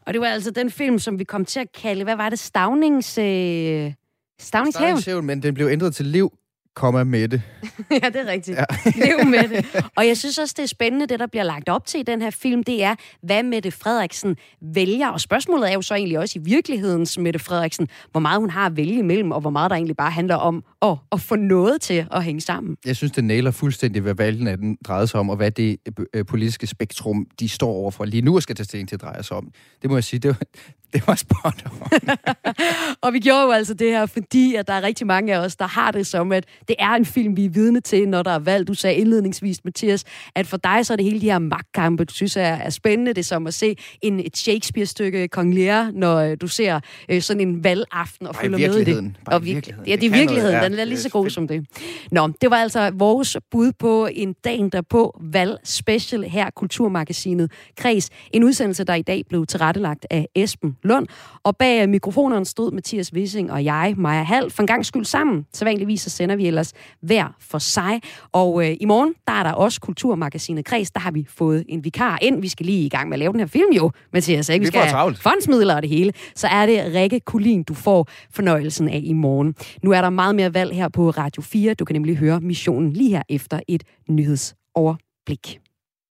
Og det var altså den film, som vi kom til at kalde, hvad var det, Stavnings... Øh, Stavningshaven? Stavningshaven, men den blev ændret til Liv, komma med det. ja, det er rigtigt. Ja. Lev med det. Og jeg synes også, det er spændende, det der bliver lagt op til i den her film, det er, hvad Mette Frederiksen vælger. Og spørgsmålet er jo så egentlig også i virkelighedens Mette Frederiksen, hvor meget hun har at vælge imellem, og hvor meget der egentlig bare handler om at, at få noget til at hænge sammen. Jeg synes, det næler fuldstændig, hvad valgen af den drejer sig om, og hvad det øh, politiske spektrum, de står overfor lige nu og skal tage stilling til at dreje sig om. Det må jeg sige, det var, det var spot Og vi gjorde jo altså det her, fordi at der er rigtig mange af os, der har det som, at det er en film, vi er vidne til, når der er valg. Du sagde indledningsvis, Mathias, at for dig så er det hele de her magtkampe, du synes er, er spændende. Det er som at se en, et Shakespeare-stykke Kong Lear, når øh, du ser øh, sådan en valgaften og følger med i det. Bare og virkeligheden. Ja, det er virkeligheden. Ja, den er lige så god som det. Nå, det var altså vores bud på en dagen derpå valg special her, Kulturmagasinet Kreds. En udsendelse, der i dag blev tilrettelagt af Esben Lund. Og bag mikrofonerne stod Mathias Wissing og jeg, Maja Hall, for en gang skyld sammen. Så vanligvis så sender vi ellers hver for sig. Og øh, i morgen, der er der også Kulturmagasinet Kreds. Der har vi fået en vikar ind. Vi skal lige i gang med at lave den her film jo, Mathias. Ikke? Vi, vi skal fondsmidler og det hele. Så er det Rikke Kulin, du får fornøjelsen af i morgen. Nu er der meget mere valg her på Radio 4. Du kan nemlig høre missionen lige her efter et nyhedsoverblik.